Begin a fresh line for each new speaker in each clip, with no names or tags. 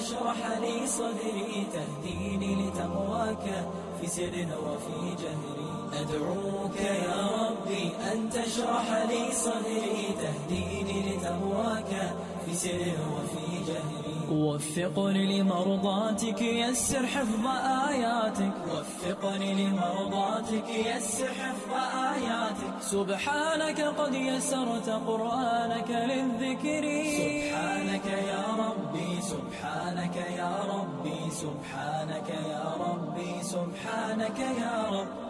تشرح لي صدري تهديني لتقواك في سر وفي جهري أدعوك يا ربي أن تشرح لي صدري تهديني لتقواك وفي
وفقني لمرضاتك يسر حفظ آياتك وفقني لمرضاتك يسر حفظ آياتك سبحانك قد يسرت قرآنك للذكر سبحانك يا ربي سبحانك يا ربي سبحانك يا ربي سبحانك يا رب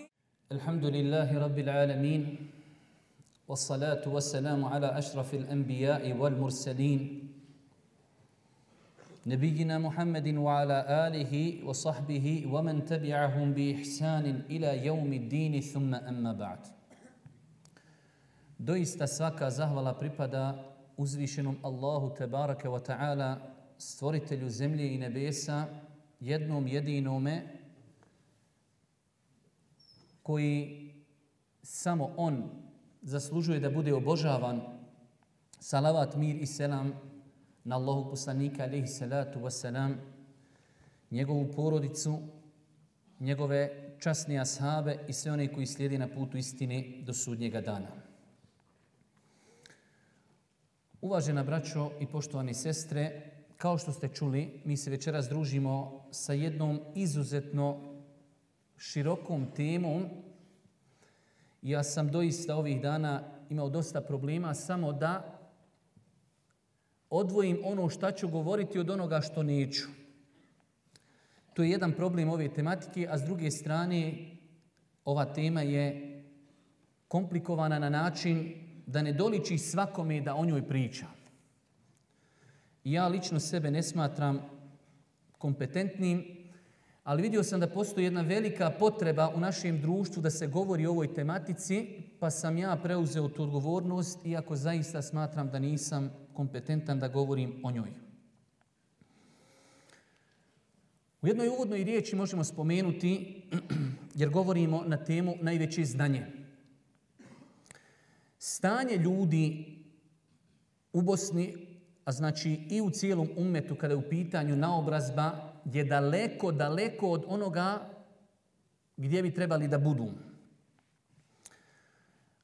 الحمد لله رب العالمين والصلاة والسلام على أشرف الأنبياء والمرسلين نبينا محمد وعلى آله وصحبه ومن تبعهم بإحسان إلى يوم الدين ثم أما بعد Doista svaka zahvala بريبادا uzvišenom Allahu Tebaraka wa Ta'ala, stvoritelju zemlje i nebesa, jednom jedinome, koji samo on zaslužuje da bude obožavan salavat, mir i selam na Allahu poslanika alihi salatu wasalam njegovu porodicu njegove časne ashabe i sve one koji slijedi na putu istine do sudnjega dana. Uvažena braćo i poštovani sestre, kao što ste čuli, mi se večeras družimo sa jednom izuzetno širokom temom. Ja sam doista ovih dana imao dosta problema samo da odvojim ono šta ću govoriti od onoga što neću. To je jedan problem ove tematike, a s druge strane ova tema je komplikovana na način da ne doliči svakome da o njoj priča. Ja lično sebe ne smatram kompetentnim, Ali vidio sam da postoji jedna velika potreba u našem društvu da se govori o ovoj tematici, pa sam ja preuzeo tu odgovornost, iako zaista smatram da nisam kompetentan da govorim o njoj. U jednoj uvodnoj riječi možemo spomenuti, jer govorimo na temu najveće znanje. Stanje ljudi u Bosni, a znači i u cijelom umetu kada je u pitanju naobrazba, je daleko, daleko od onoga gdje bi trebali da budu.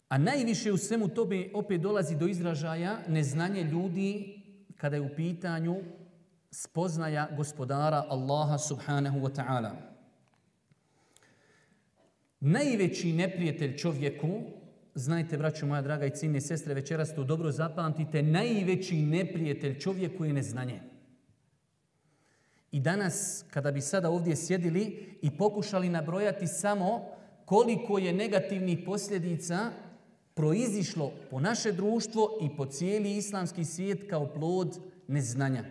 A najviše u svemu tobe opet dolazi do izražaja neznanje ljudi kada je u pitanju spoznaja gospodara Allaha subhanahu wa ta'ala. Najveći neprijatelj čovjeku, znajte braćo moja draga i cine sestre, večeras to dobro zapamtite, najveći neprijatelj čovjeku je neznanje. I danas, kada bi sada ovdje sjedili i pokušali nabrojati samo koliko je negativnih posljedica proizišlo po naše društvo i po cijeli islamski svijet kao plod neznanja.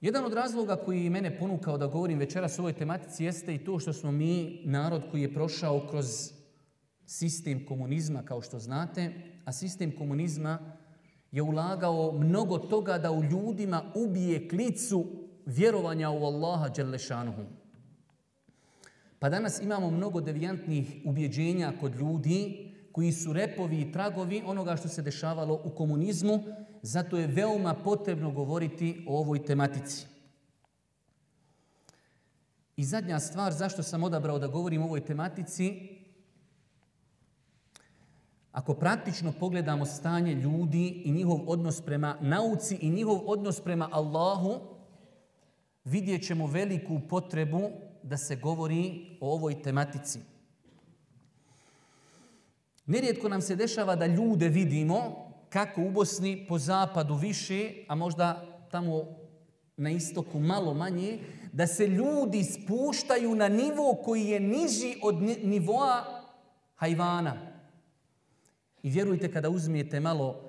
Jedan od razloga koji je mene ponukao da govorim večeras o ovoj tematici jeste i to što smo mi, narod koji je prošao kroz sistem komunizma, kao što znate, a sistem komunizma je je ulagao mnogo toga da u ljudima ubije klicu vjerovanja u Allaha Đelešanuhu. Pa danas imamo mnogo devijantnih ubjeđenja kod ljudi koji su repovi i tragovi onoga što se dešavalo u komunizmu, zato je veoma potrebno govoriti o ovoj tematici. I zadnja stvar zašto sam odabrao da govorim o ovoj tematici Ako praktično pogledamo stanje ljudi i njihov odnos prema nauci i njihov odnos prema Allahu, vidjet ćemo veliku potrebu da se govori o ovoj tematici. Nerijetko nam se dešava da ljude vidimo kako u Bosni po zapadu više, a možda tamo na istoku malo manje, da se ljudi spuštaju na nivo koji je niži od nivoa hajvana, I vjerujte kada uzmijete malo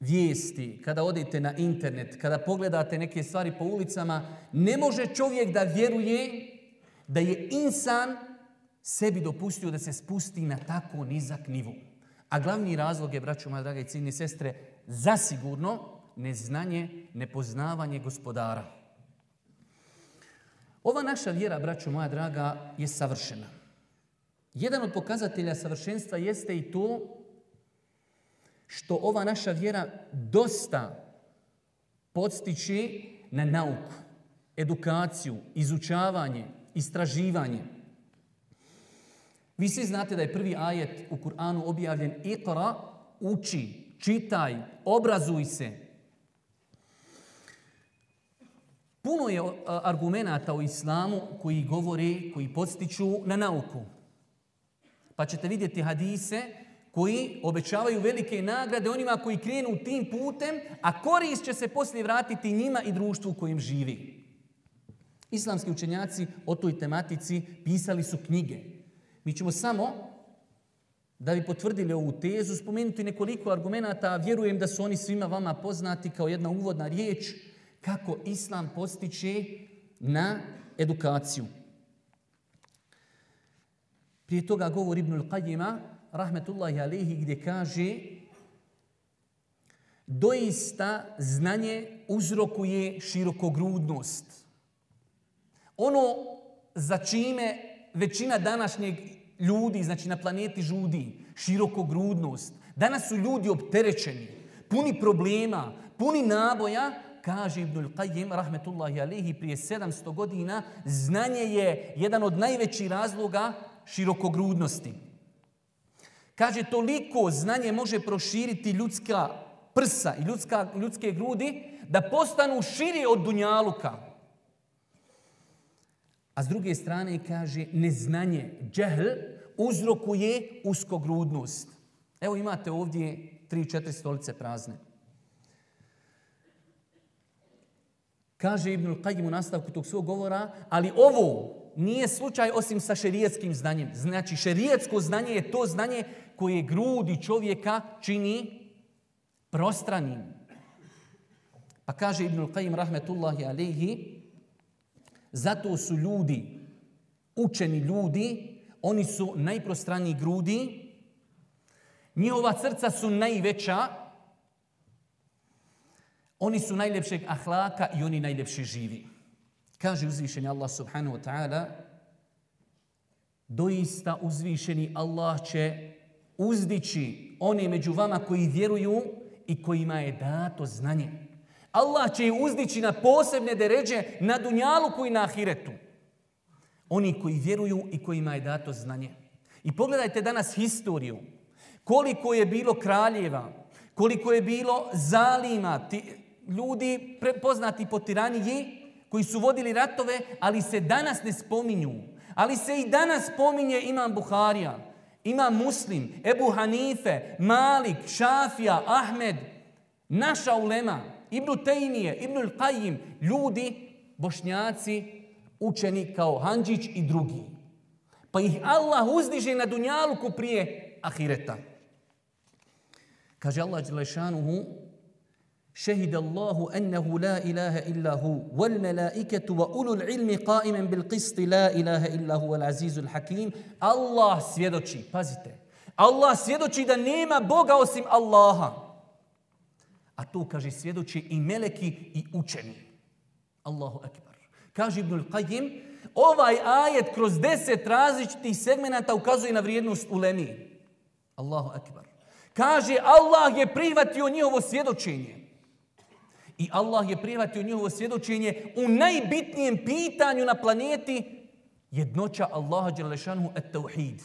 vijesti, kada odete na internet, kada pogledate neke stvari po ulicama, ne može čovjek da vjeruje da je insan sebi dopustio da se spusti na tako nizak nivu. A glavni razlog je, braću moja draga i ciljni sestre, zasigurno neznanje, nepoznavanje gospodara. Ova naša vjera, braću moja draga, je savršena. Jedan od pokazatelja savršenstva jeste i to što ova naša vjera dosta podstiče na nauku, edukaciju, izučavanje, istraživanje. Vi svi znate da je prvi ajet u Kur'anu objavljen Iqra, uči, čitaj, obrazuj se. Puno je argumenta u islamu koji govori, koji podstiču na nauku. Pa ćete vidjeti hadise koji obećavaju velike nagrade onima koji krenu tim putem, a korist će se poslije vratiti njima i društvu u kojem živi. Islamski učenjaci o toj tematici pisali su knjige. Mi ćemo samo, da bi potvrdili ovu tezu, spomenuti nekoliko argumenta, a vjerujem da su oni svima vama poznati kao jedna uvodna riječ kako Islam postiče na edukaciju. Prije toga govori Ibnul Qajima, rahmetullahi alihi, gdje kaže doista znanje uzrokuje širokogrudnost. Ono za čime većina današnjeg ljudi, znači na planeti žudi, širokogrudnost. Danas su ljudi opterećeni, puni problema, puni naboja, kaže Ibnul Qajim, rahmetullahi alihi, prije 700 godina, znanje je jedan od najvećih razloga širokogrudnosti. Kaže, toliko znanje može proširiti ljudska prsa i ljudska, ljudske grudi da postanu širi od dunjaluka. A s druge strane, kaže, neznanje, džehl, uzrokuje uskogrudnost. Evo imate ovdje tri, četiri stolice prazne. Kaže Ibnul Qajim u nastavku tog svog govora, ali ovo nije slučaj osim sa šerijetskim znanjem. Znači, šerijetsko znanje je to znanje koje grudi čovjeka čini prostranim. Pa kaže Ibnul Qajim rahmetullahi alihi, zato su ljudi, učeni ljudi, oni su najprostraniji grudi, njihova crca su najveća, oni su najljepšeg ahlaka i oni najljepše živi. Kaže uzvišeni Allah subhanahu wa ta'ala doista uzvišeni Allah će uzdići one među vama koji vjeruju i kojima je dato znanje. Allah će ih uzdići na posebne deređe na dunjalu koji na ahiretu. Oni koji vjeruju i kojima je dato znanje. I pogledajte danas historiju. Koliko je bilo kraljeva, koliko je bilo zalima, ti, ljudi prepoznati po tiranji, koji su vodili ratove, ali se danas ne spominju. Ali se i danas spominje imam Buharija, imam Muslim, Ebu Hanife, Malik, Šafija, Ahmed, naša ulema, Ibnu Tejmije, Ibnu Qajim, ljudi, bošnjaci, učeni kao Hanđić i drugi. Pa ih Allah uzdiže na dunjaluku prije ahireta. Kaže Allah Đelešanuhu, شهد الله أنه لا إله إلا هو والملائكة وأولو العلم قائما بالقسط لا إله إلا هو العزيز الحكيم الله سيدوشي بازيته الله سيدوشي دا نيما بوغا وسم الله A to kaže svjedoči i meleki i učeni. Allahu akbar. Kaže Ibnul Qajim, ovaj ajet kroz deset različitih segmenta ukazuje na vrijednost u Lemiji. Allahu akbar. Kaže, Allah je prihvatio njihovo svjedočenje. I Allah je prihvatio njihovo svjedočenje u najbitnijem pitanju na planeti jednoća Allaha Đelešanu et tauhid.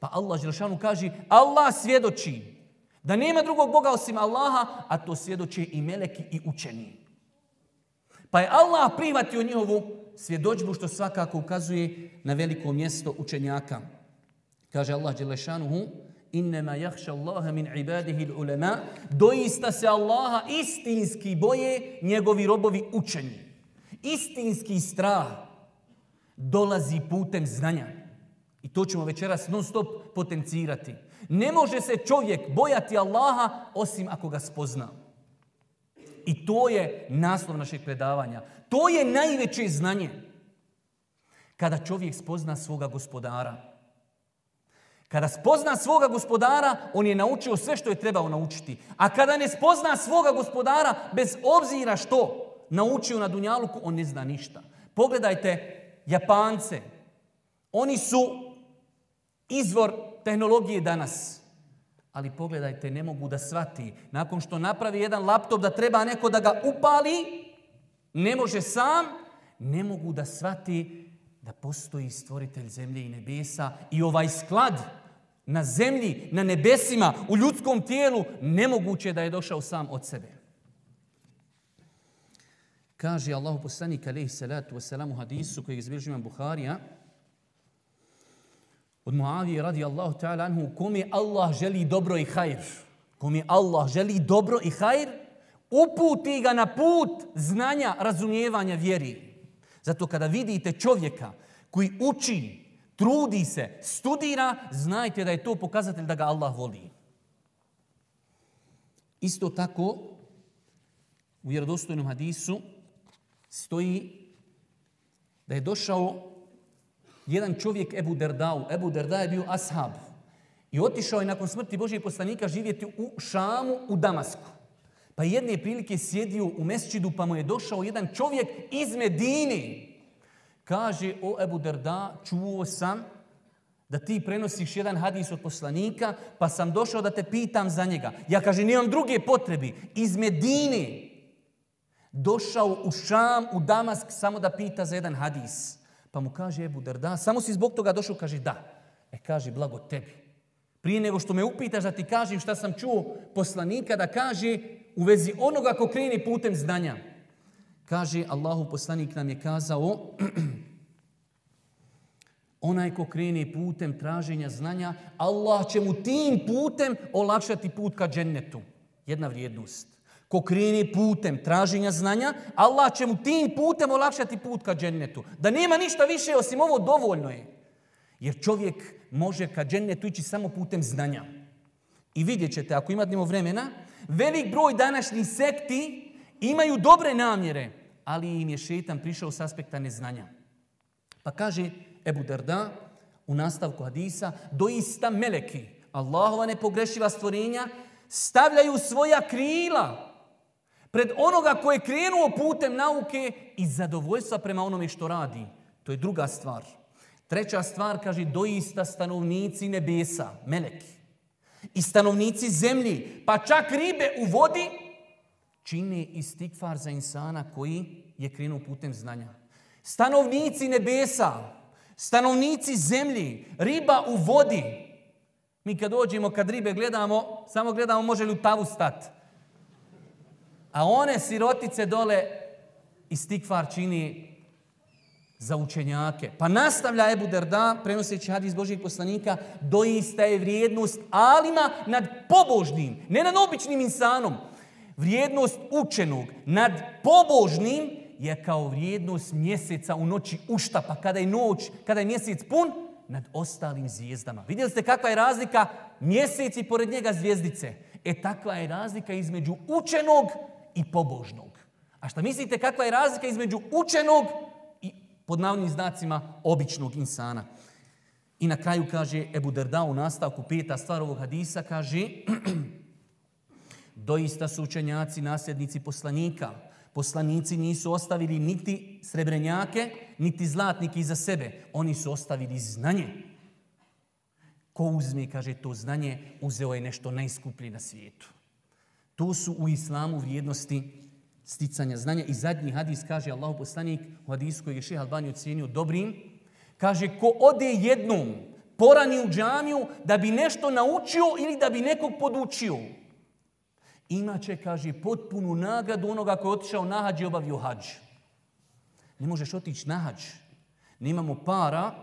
Pa Allah Đelešanu kaže Allah svjedoči da nema drugog Boga osim Allaha, a to svjedoče i meleki i učeni. Pa je Allah prihvatio njihovu svjedočbu što svakako ukazuje na veliko mjesto učenjaka. Kaže Allah Đelešanu, innema jahša Allahe min ibadihi l'ulema, doista se Allaha istinski boje njegovi robovi učeni. Istinski strah dolazi putem znanja. I to ćemo večeras non stop potencirati. Ne može se čovjek bojati Allaha osim ako ga spozna. I to je naslov našeg predavanja. To je najveće znanje. Kada čovjek spozna svoga gospodara, Kada spozna svoga gospodara, on je naučio sve što je trebao naučiti. A kada ne spozna svoga gospodara, bez obzira što naučio na Dunjaluku, on ne zna ništa. Pogledajte Japance. Oni su izvor tehnologije danas. Ali pogledajte, ne mogu da svati. Nakon što napravi jedan laptop da treba neko da ga upali, ne može sam, ne mogu da svati da postoji stvoritelj zemlje i nebesa i ovaj sklad na zemlji, na nebesima, u ljudskom tijelu, nemoguće da je došao sam od sebe. Kaže Allahu poslanik alaihi salatu wasalam u hadisu koji je izbilžio imam Buharija, od Muavije radi Allahu ta'ala anhu, kom je Allah želi dobro i hajr, kom je Allah želi dobro i hajr, uputi ga na put znanja, razumijevanja vjeri. Zato kada vidite čovjeka koji uči, trudi se, studira, znajte da je to pokazatelj da ga Allah voli. Isto tako, u vjerodostojnom hadisu stoji da je došao jedan čovjek Ebu Derdau. Ebu Derda je bio ashab i otišao je nakon smrti Božije poslanika živjeti u Šamu u Damasku. Pa jedne prilike sjedio u mesčidu pa mu je došao jedan čovjek iz Medini. Kaže o Ebu Derda, čuo sam da ti prenosiš jedan hadis od poslanika, pa sam došao da te pitam za njega. Ja kaže, nijem druge potrebi. Iz Medine došao u Šam, u Damask, samo da pita za jedan hadis. Pa mu kaže Ebu Derda, samo si zbog toga došao, kaže da. E kaže, blago tebi. Prije nego što me upitaš da ti kažem šta sam čuo poslanika da kaže u vezi onoga ko kreni putem znanja. Kaže, Allahu poslanik nam je kazao, onaj ko krene putem traženja znanja, Allah će mu tim putem olakšati put ka džennetu. Jedna vrijednost. Ko krene putem traženja znanja, Allah će mu tim putem olakšati put ka džennetu. Da nema ništa više osim ovo dovoljno je. Jer čovjek može ka džennetu ići samo putem znanja. I vidjet ćete, ako imate vremena, velik broj današnjih sekti imaju dobre namjere, ali im je šetan prišao s aspekta neznanja. Pa kaže Ebu Darda u nastavku hadisa, doista meleki, Allahova nepogrešiva stvorenja, stavljaju svoja krila pred onoga koji je krenuo putem nauke i zadovoljstva prema onome što radi. To je druga stvar. Treća stvar kaže doista stanovnici nebesa, meleki, i stanovnici zemlji, pa čak ribe u vodi, čine istikvar za insana koji je krenuo putem znanja. Stanovnici nebesa, stanovnici zemlji, riba u vodi. Mi kad dođemo, kad ribe gledamo, samo gledamo može li u tavu stat. A one sirotice dole iz tikvar čini za učenjake. Pa nastavlja Ebu Derda, prenoseći hadis Božijeg poslanika, doista je vrijednost alima nad pobožnim, ne nad običnim insanom. Vrijednost učenog nad pobožnim je kao vrijednost mjeseca u noći uštapa, kada je noć, kada je mjesec pun, nad ostalim zvijezdama. Vidjeli ste kakva je razlika mjesec i pored njega zvijezdice? E takva je razlika između učenog i pobožnog. A šta mislite kakva je razlika između učenog i pod navnim znacima običnog insana? I na kraju kaže Ebu Derda u nastavku peta stvar ovog hadisa, kaže doista su učenjaci nasljednici poslanika, poslanici nisu ostavili niti srebrenjake, niti zlatnike iza sebe. Oni su ostavili znanje. Ko uzme, kaže, to znanje, uzeo je nešto najskuplje na svijetu. To su u islamu vrijednosti sticanja znanja. I zadnji hadis kaže Allahu poslanik u hadisu koji je šeha Albani ocjenio dobrim, kaže ko ode jednom porani u džamiju da bi nešto naučio ili da bi nekog podučio, imaće, kaže, potpunu nagradu onoga koji je otišao na hađ i obavio hađ. Ne možeš otići na hađ. Nemamo para.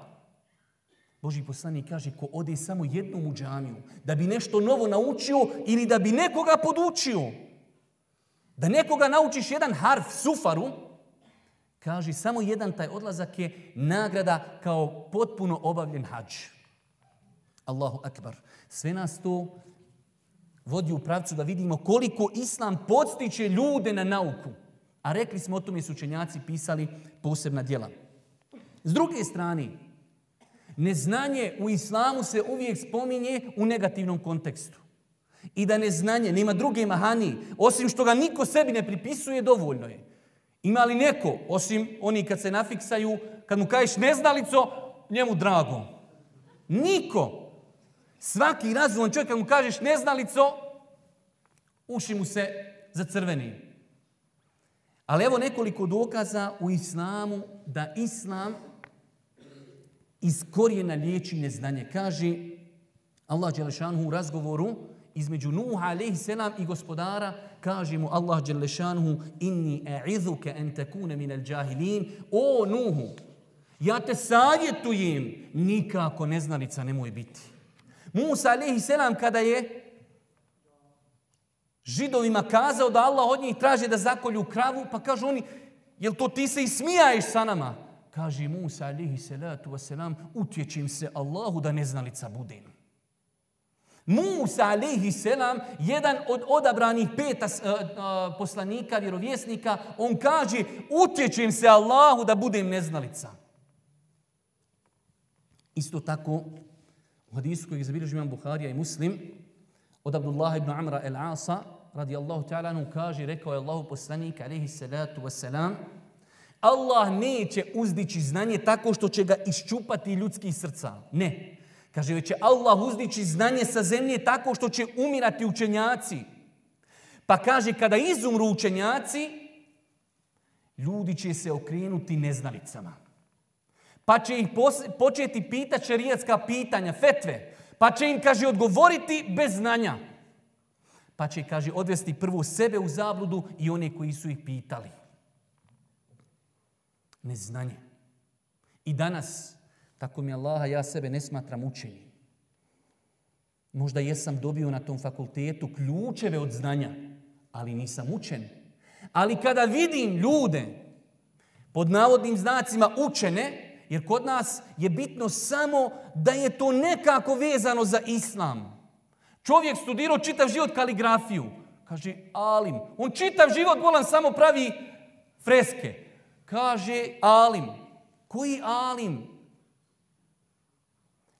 Boži poslanik kaže, ko ode samo jednom u džamiju, da bi nešto novo naučio ili da bi nekoga podučio, da nekoga naučiš jedan harf sufaru, kaže, samo jedan taj odlazak je nagrada kao potpuno obavljen hađ. Allahu akbar. Sve nas to vodi u pravcu da vidimo koliko islam podstiče ljude na nauku. A rekli smo o tome su učenjaci pisali posebna djela. S druge strane, neznanje u islamu se uvijek spominje u negativnom kontekstu. I da neznanje, nema druge mahani, osim što ga niko sebi ne pripisuje, dovoljno je. Ima li neko, osim oni kad se nafiksaju, kad mu kažeš neznalico, njemu drago. Niko, Svaki razumom čovjek kad mu kažeš neznalico, uši mu se za crveni. Ali evo nekoliko dokaza u islamu da islam iz korijena liječi neznanje. Kaže Allah Đelešanu u razgovoru između Nuha alaihi selam i gospodara kaže mu Allah Đelešanu inni e'idhuke en tekune minel džahilin o Nuhu ja te savjetujem nikako neznalica nemoj biti. Musa alihi selam kada je židovima kazao da Allah od njih traže da zakolju kravu, pa kažu oni, jel to ti se i smijaješ sa nama? Kaže Musa alihi salatu wasalam, utječim se Allahu da neznalica budem. Musa alihi selam, jedan od odabranih pet uh, eh, uh, eh, poslanika, vjerovjesnika, on kaže, utječim se Allahu da budem neznalica. Isto tako hadisu koji je zabilježio imam Buharija i Muslim od Abdullah ibn Amra el Asa radi Allahu ta'ala nam kaže rekao je Allahu poslanik alejhi salatu vesselam Allah neće uzdići znanje tako što će ga iščupati ljudski srca. Ne. Kaže, već će Allah uzdići znanje sa zemlje tako što će umirati učenjaci. Pa kaže, kada izumru učenjaci, ljudi će se okrenuti neznalicama pa će ih početi pitati šerijatska pitanja, fetve, pa će im, kaže, odgovoriti bez znanja. Pa će, kaže, odvesti prvo sebe u zabludu i one koji su ih pitali. Neznanje. I danas, tako mi Allaha, ja sebe ne smatram učenjem. Možda jesam dobio na tom fakultetu ključeve od znanja, ali nisam učen. Ali kada vidim ljude pod navodnim znacima učene, učene, Jer kod nas je bitno samo da je to nekako vezano za islam. Čovjek studirao čitav život kaligrafiju. Kaže, alim. On čitav život volan samo pravi freske. Kaže, alim. Koji alim?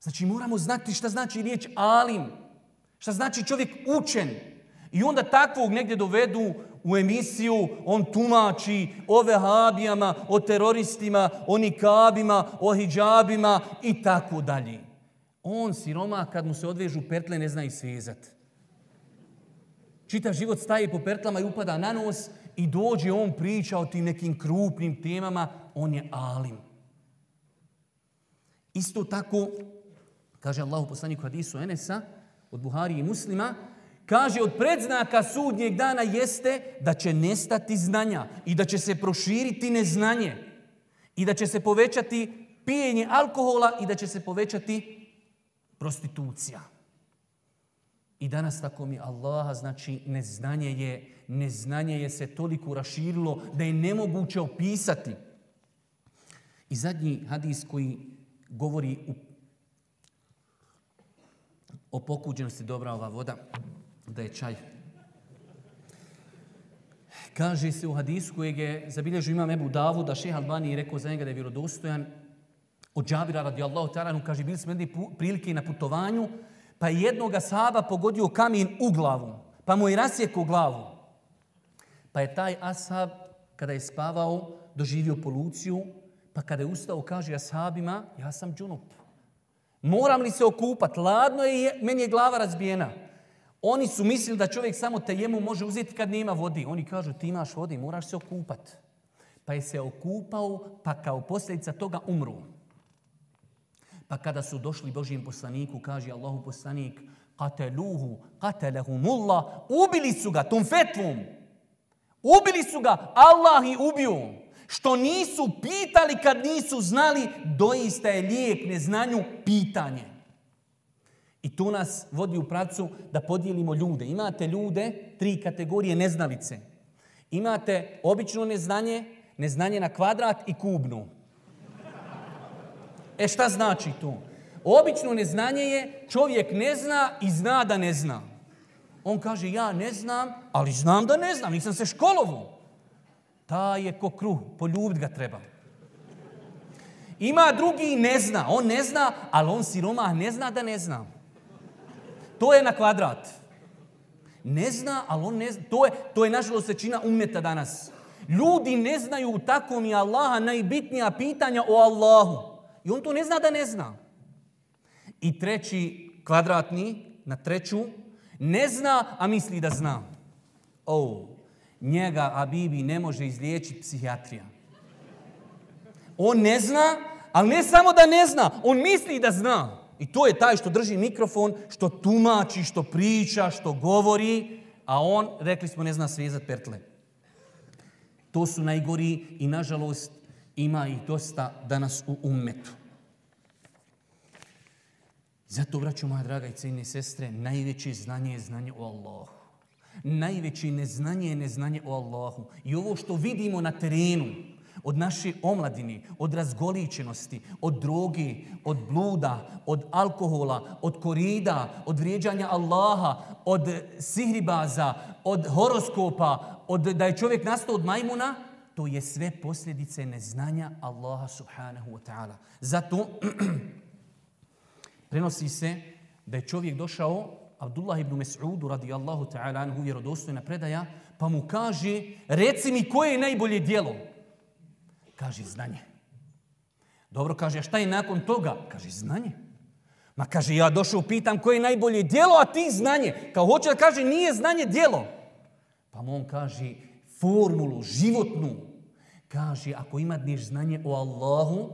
Znači, moramo znati šta znači riječ alim. Šta znači čovjek učen. I onda takvog negdje dovedu uh, u emisiju, on tumači o vehabijama, o teroristima, o nikabima, o hijabima i tako dalje. On siroma kad mu se odvežu pertle ne zna i svezat. Čitav život staje po pertlama i upada na nos i dođe on priča o tim nekim krupnim temama, on je alim. Isto tako, kaže Allahu poslaniku Hadisu Enesa, od Buhari i muslima, Kaže, od predznaka sudnjeg dana jeste da će nestati znanja i da će se proširiti neznanje i da će se povećati pijenje alkohola i da će se povećati prostitucija. I danas tako mi Allaha znači neznanje je, neznanje je se toliko raširilo da je nemoguće opisati. I zadnji hadis koji govori u o pokuđenosti dobra ova voda da je čaj. Kaže se u hadisu kojeg je zabilježio imam Ebu Davu da šeha Albani je rekao za njega da je vjerodostojan od Džabira radijallahu ta'ala kaže bili smo jedni prilike na putovanju pa jednog asaba pogodio kamen u glavu pa mu je rasjekao glavu pa je taj asab kada je spavao doživio poluciju pa kada je ustao kaže asabima ja sam džunup moram li se okupat ladno je meni je glava razbijena Oni su mislili da čovjek samo tejemu može uzeti kad nema vodi. Oni kažu ti imaš vodi, moraš se okupat. Pa je se okupao, pa kao posljedica toga umru. Pa kada su došli Božijem poslaniku, kaže Allahu poslanik, kateluhu, katelehumullah, ubili su ga, tom fetvom. Ubili su ga, Allah i ubio. Što nisu pitali kad nisu znali, doista je lijek neznanju pitanje. I tu nas vodi u pracu da podijelimo ljude. Imate ljude, tri kategorije neznalice. Imate obično neznanje, neznanje na kvadrat i kubnu. E šta znači to? Obično neznanje je čovjek ne zna i zna da ne zna. On kaže ja ne znam, ali znam da ne znam, nisam se školovao. Ta je ko kruh, poljubit ga treba. Ima drugi ne zna, on ne zna, ali on siromah ne zna da ne znam to je na kvadrat. Ne zna, ali on ne zna. To je, to je nažalost, većina umeta danas. Ljudi ne znaju tako mi Allaha najbitnija pitanja o Allahu. I on to ne zna da ne zna. I treći kvadratni, na treću, ne zna, a misli da zna. O, oh, njega, Abibi, ne može izliječiti psihijatrija. On ne zna, ali ne samo da ne zna, on misli da zna. I to je taj što drži mikrofon, što tumači, što priča, što govori, a on, rekli smo, ne zna svezat pertle. To su najgori i, nažalost, ima ih dosta danas u ummetu. Zato, braću moja draga i cijene sestre, najveće znanje je znanje o Allahu. Najveće neznanje je neznanje o Allahu. I ovo što vidimo na terenu, od naše omladini, od razgoličenosti, od drogi, od bluda, od alkohola, od korida, od vrijeđanja Allaha, od sihribaza, od horoskopa, od da je čovjek nastao od majmuna, to je sve posljedice neznanja Allaha subhanahu wa ta'ala. Zato prenosi se da je čovjek došao Abdullah ibn Mes'udu radijallahu ta'ala anhu vjerodostojna predaja, pa mu kaže, reci mi koje je najbolje dijelo. Kaže, znanje. Dobro, kaže, a šta je nakon toga? Kaže, znanje. Ma kaže, ja došao, pitam koje je najbolje dijelo, a ti znanje. Kao hoće da kaže, nije znanje dijelo. Pa mu on kaže, formulu životnu. Kaže, ako imadneš znanje o Allahu,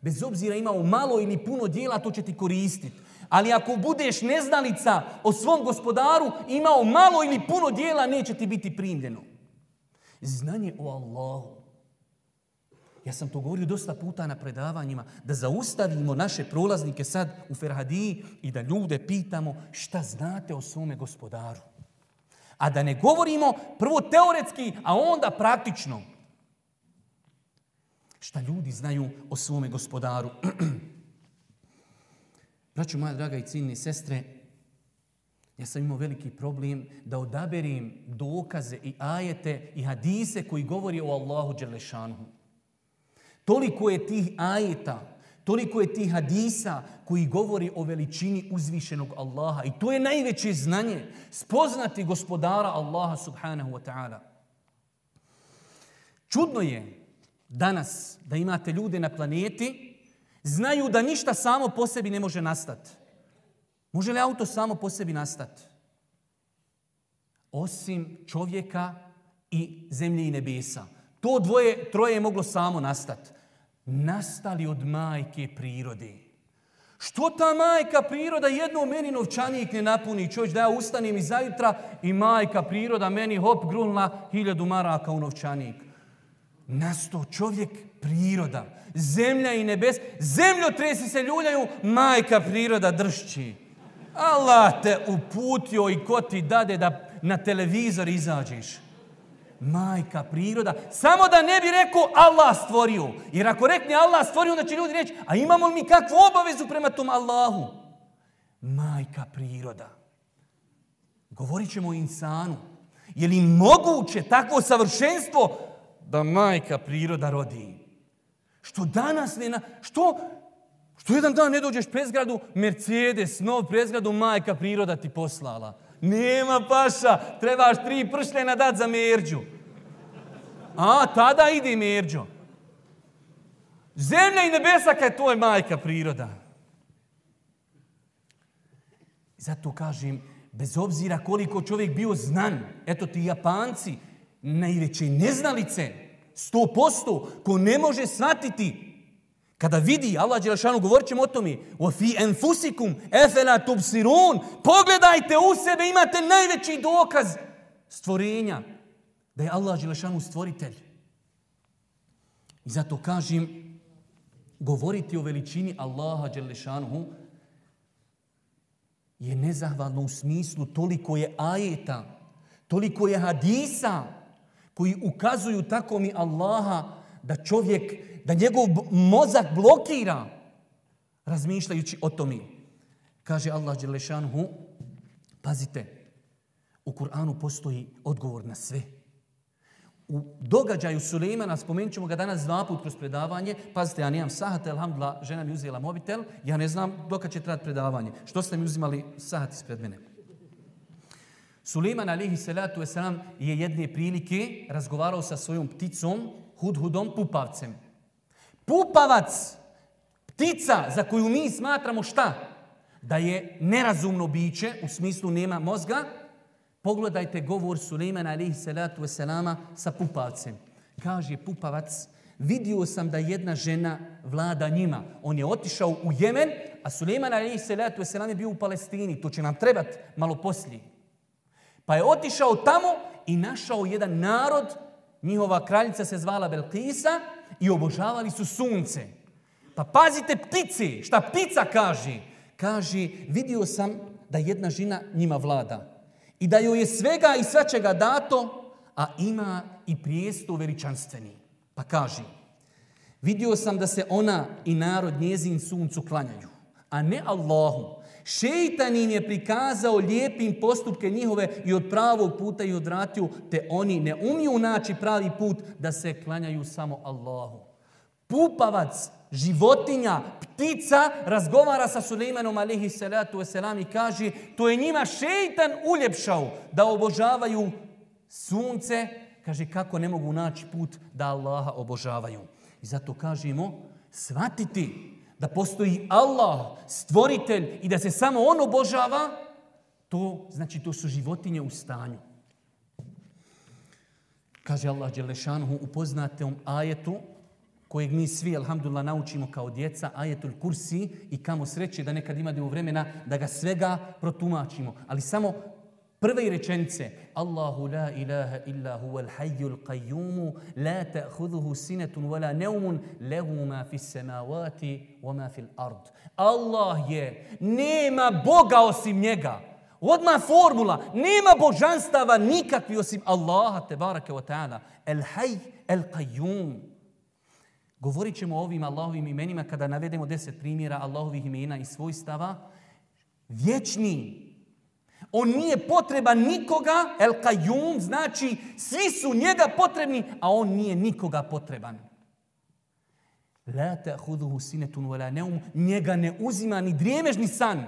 bez obzira ima u malo ili puno dijela, to će ti koristiti. Ali ako budeš neznalica o svom gospodaru, imao malo ili puno dijela, neće ti biti primljeno. Znanje o Allahu. Ja sam to govorio dosta puta na predavanjima, da zaustavimo naše prolaznike sad u Ferhadiji i da ljude pitamo šta znate o svome gospodaru. A da ne govorimo prvo teoretski, a onda praktično. Šta ljudi znaju o svome gospodaru. Braću moja draga i ciljni sestre, ja sam imao veliki problem da odaberim dokaze i ajete i hadise koji govori o Allahu Đelešanuhu. Toliko je tih ajeta, toliko je tih hadisa koji govori o veličini uzvišenog Allaha. I to je najveće znanje, spoznati gospodara Allaha subhanahu wa ta'ala. Čudno je danas da imate ljude na planeti, znaju da ništa samo po sebi ne može nastati. Može li auto samo po sebi nastati? Osim čovjeka i zemlje i nebesa. To dvoje, troje je moglo samo nastati. Nastali od majke prirode. Što ta majka priroda jedno meni novčanik ne napuni? Čovječ da ja ustanem iz zajutra i majka priroda meni hop grunila hiljadu maraka u novčanik. Nasto čovjek priroda, zemlja i nebes, zemljo tresi se ljuljaju, majka priroda dršći. Allah te uputio i ko ti dade da na televizor izađeš majka, priroda. Samo da ne bi rekao Allah stvorio. Jer ako rekne Allah stvorio, onda će ljudi reći, a imamo li mi kakvu obavezu prema tom Allahu? Majka, priroda. Govorit ćemo o insanu. Je li moguće takvo savršenstvo da majka, priroda rodi? Što danas ne na... Što, Što jedan dan ne dođeš prezgradu, Mercedes, nov prezgradu, majka priroda ti poslala. Nema paša, trebaš tri pršljena dat za merđu. A, tada ide merđo. Zemlja i nebesaka je tvoj majka priroda. Zato kažem, bez obzira koliko čovjek bio znan, eto ti Japanci, najveće neznalice, sto posto, ko ne može shvatiti Kada vidi Allah Đelešanu, govorit ćemo o tome, o fi enfusikum, efela tubsirun, pogledajte u sebe, imate najveći dokaz stvorenja da je Allah Đelešanu stvoritelj. I zato kažem, govoriti o veličini Allaha Đelešanu je nezahvalno u smislu toliko je ajeta, toliko je hadisa koji ukazuju tako mi Allaha da čovjek da njegov mozak blokira razmišljajući o tome. Kaže Allah Đelešanhu, pazite, u Kur'anu postoji odgovor na sve. U događaju Sulejmana, spomenut ćemo ga danas dva put kroz predavanje, pazite, ja nijam sahate, alhamdula, žena mi uzela mobitel, ja ne znam dok će trati predavanje. Što ste mi uzimali sahat ispred mene? Suleiman alihi salatu wasalam je jedne prilike razgovarao sa svojom pticom, hudhudom, pupavcem pupavac, ptica za koju mi smatramo šta? Da je nerazumno biće, u smislu nema mozga, pogledajte govor Suleimana alaihi salatu wasalama sa pupavcem. Kaže pupavac, vidio sam da jedna žena vlada njima. On je otišao u Jemen, a Suleiman alaihi salatu wasalam je bio u Palestini. To će nam trebati malo poslije. Pa je otišao tamo i našao jedan narod, njihova kraljica se zvala Belkisa, i obožavali su sunce. Pa pazite ptice, šta ptica kaže? Kaže, vidio sam da jedna žena njima vlada i da joj je svega i svačega dato, a ima i prijesto veličanstveni. Pa kaže, vidio sam da se ona i narod njezin suncu klanjaju a ne Allahu. Šeitan im je prikazao lijepim postupke njihove i od pravog puta i odratio, te oni ne umiju naći pravi put da se klanjaju samo Allahu. Pupavac, životinja, ptica razgovara sa Suleimanom alihi salatu wasalam i kaže to je njima šeitan uljepšao da obožavaju sunce. Kaže kako ne mogu naći put da Allaha obožavaju. I zato kažemo, svatiti da postoji Allah, stvoritelj i da se samo On obožava, to znači to su životinje u stanju. Kaže Allah Đelešanuhu u poznatom ajetu kojeg mi svi, alhamdulillah, naučimo kao djeca, ajetul kursi i kamo sreće da nekad imamo vremena da ga svega protumačimo. Ali samo prve rečenice Allahu la ilaha illa huwa al-hayyu al-qayyum la ta'khudhuhu sinatun wala nawm lahu ma fi as-samawati wama fi al-ard Allah je nema boga osim njega odma formula nema božanstava nikakvi osim Allaha te bareke ve taala al-hayy al-qayyum Govorit ćemo o ovim Allahovim imenima kada navedemo deset primjera Allahovih imena i svojstava. Vječni, On nije potreban nikoga, el kajum, znači svi su njega potrebni, a on nije nikoga potreban. La te huduhu sinetun vola neum, njega ne uzima ni drijemež ni san.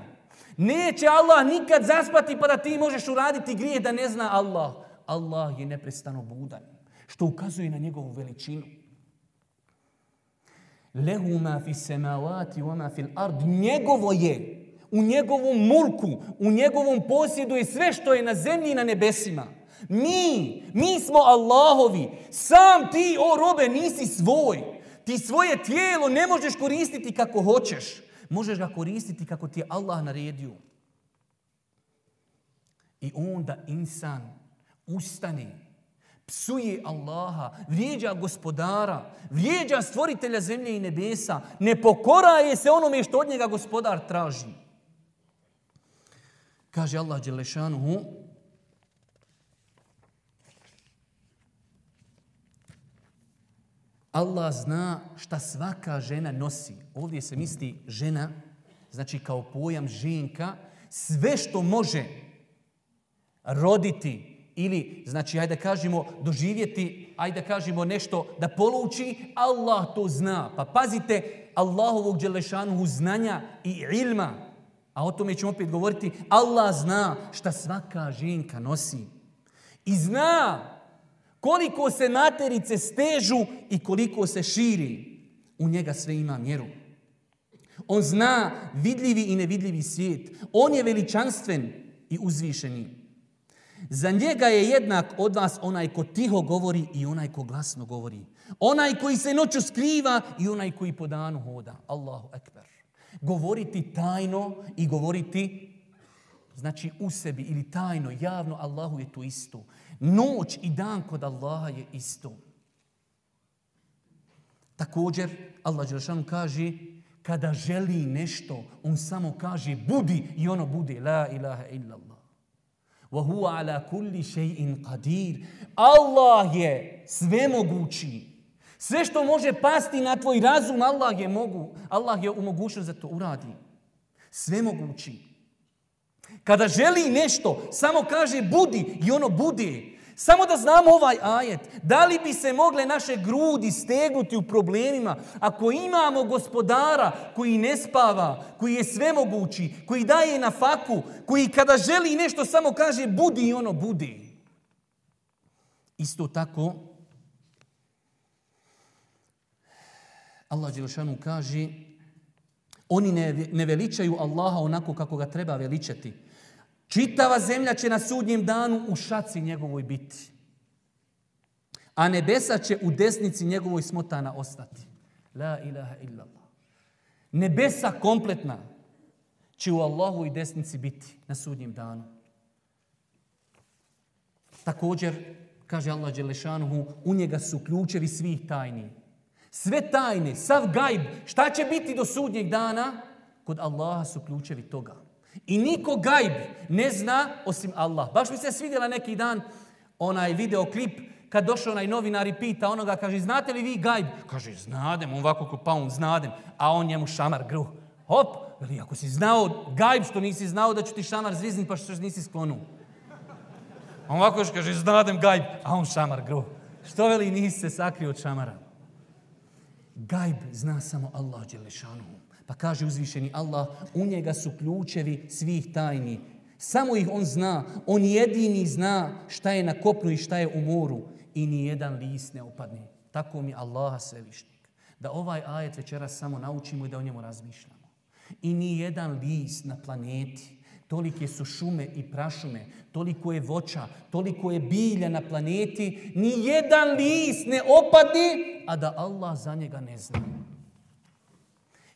Neće Allah nikad zaspati pa da ti možeš uraditi grije da ne zna Allah. Allah je neprestano budan, što ukazuje na njegovu veličinu. Lehu ma fi semavati, wa ma fil ard, njegovo je, u njegovom mulku, u njegovom posjedu i sve što je na zemlji i na nebesima. Mi, mi smo Allahovi. Sam ti, o robe, nisi svoj. Ti svoje tijelo ne možeš koristiti kako hoćeš. Možeš ga koristiti kako ti je Allah naredio. I onda insan ustane, psuje Allaha, vrijeđa gospodara, vrijeđa stvoritelja zemlje i nebesa, ne pokoraje se onome što od njega gospodar traži. Kaže Allah Đelešanuhu, Allah zna šta svaka žena nosi. Ovdje se misli žena, znači kao pojam ženka, sve što može roditi ili, znači, ajde da kažemo, doživjeti, ajde da kažemo nešto da poluči, Allah to zna. Pa pazite Allahovog Đelešanuhu znanja i ilma. A o tome ćemo opet govoriti. Allah zna šta svaka ženka nosi. I zna koliko se materice stežu i koliko se širi. U njega sve ima mjeru. On zna vidljivi i nevidljivi svijet. On je veličanstven i uzvišeni. Za njega je jednak od vas onaj ko tiho govori i onaj ko glasno govori. Onaj koji se noću skriva i onaj koji po danu hoda. Allahu akbar. Govoriti tajno i govoriti znači u sebi ili tajno, javno, Allahu je tu isto. Noć i dan kod Allaha je isto. Također, Allah Đelšanu kaže, kada želi nešto, on samo kaže, budi i ono bude. La ilaha illallah. Wa huwa ala kulli še'in qadir. Allah je svemogući. mogući. Sve što može pasti na tvoj razum, Allah je mogu. Allah je umogućen za to uradi. Sve mogući. Kada želi nešto, samo kaže budi i ono bude. Samo da znamo ovaj ajet. Da li bi se mogle naše grudi stegnuti u problemima ako imamo gospodara koji ne spava, koji je svemogući, koji daje na faku, koji kada želi nešto samo kaže budi i ono budi. Isto tako Allah Đelšanu kaže oni ne, ne veličaju Allaha onako kako ga treba veličati. Čitava zemlja će na sudnjem danu u šaci njegovoj biti. A nebesa će u desnici njegovoj smotana ostati. La ilaha illallah. Nebesa kompletna će u Allahu i desnici biti na sudnjem danu. Također, kaže Allah Đelešanuhu, u njega su ključevi svih tajnih sve tajne, sav gajb, šta će biti do sudnjeg dana? Kod Allaha su ključevi toga. I niko gajb ne zna osim Allah. Baš mi se svidjela neki dan onaj videoklip kad došao onaj novinar i pita onoga, kaže, znate li vi gajb? Kaže, znadem, on ovako ko paun, znadem. A on njemu šamar gruh. Hop, veli, ako si znao gajb što nisi znao da ću ti šamar zvizniti, pa što nisi sklonu. On ovako još kaže, znadem gajb, a on šamar gruh. Što veli, nisi se sakrio od šamara. Gajb zna samo Allah Đelešanuhu. Pa kaže uzvišeni Allah, u njega su ključevi svih tajni. Samo ih on zna, on jedini zna šta je na kopnu i šta je u moru i ni jedan list ne upadne. Tako mi Allaha svevišnjeg. Da ovaj ajet večeras samo naučimo i da o njemu razmišljamo. I ni jedan list na planeti, Tolike su šume i prašume, toliko je voća, toliko je bilja na planeti, ni jedan list ne opadi, a da Allah za njega ne zna.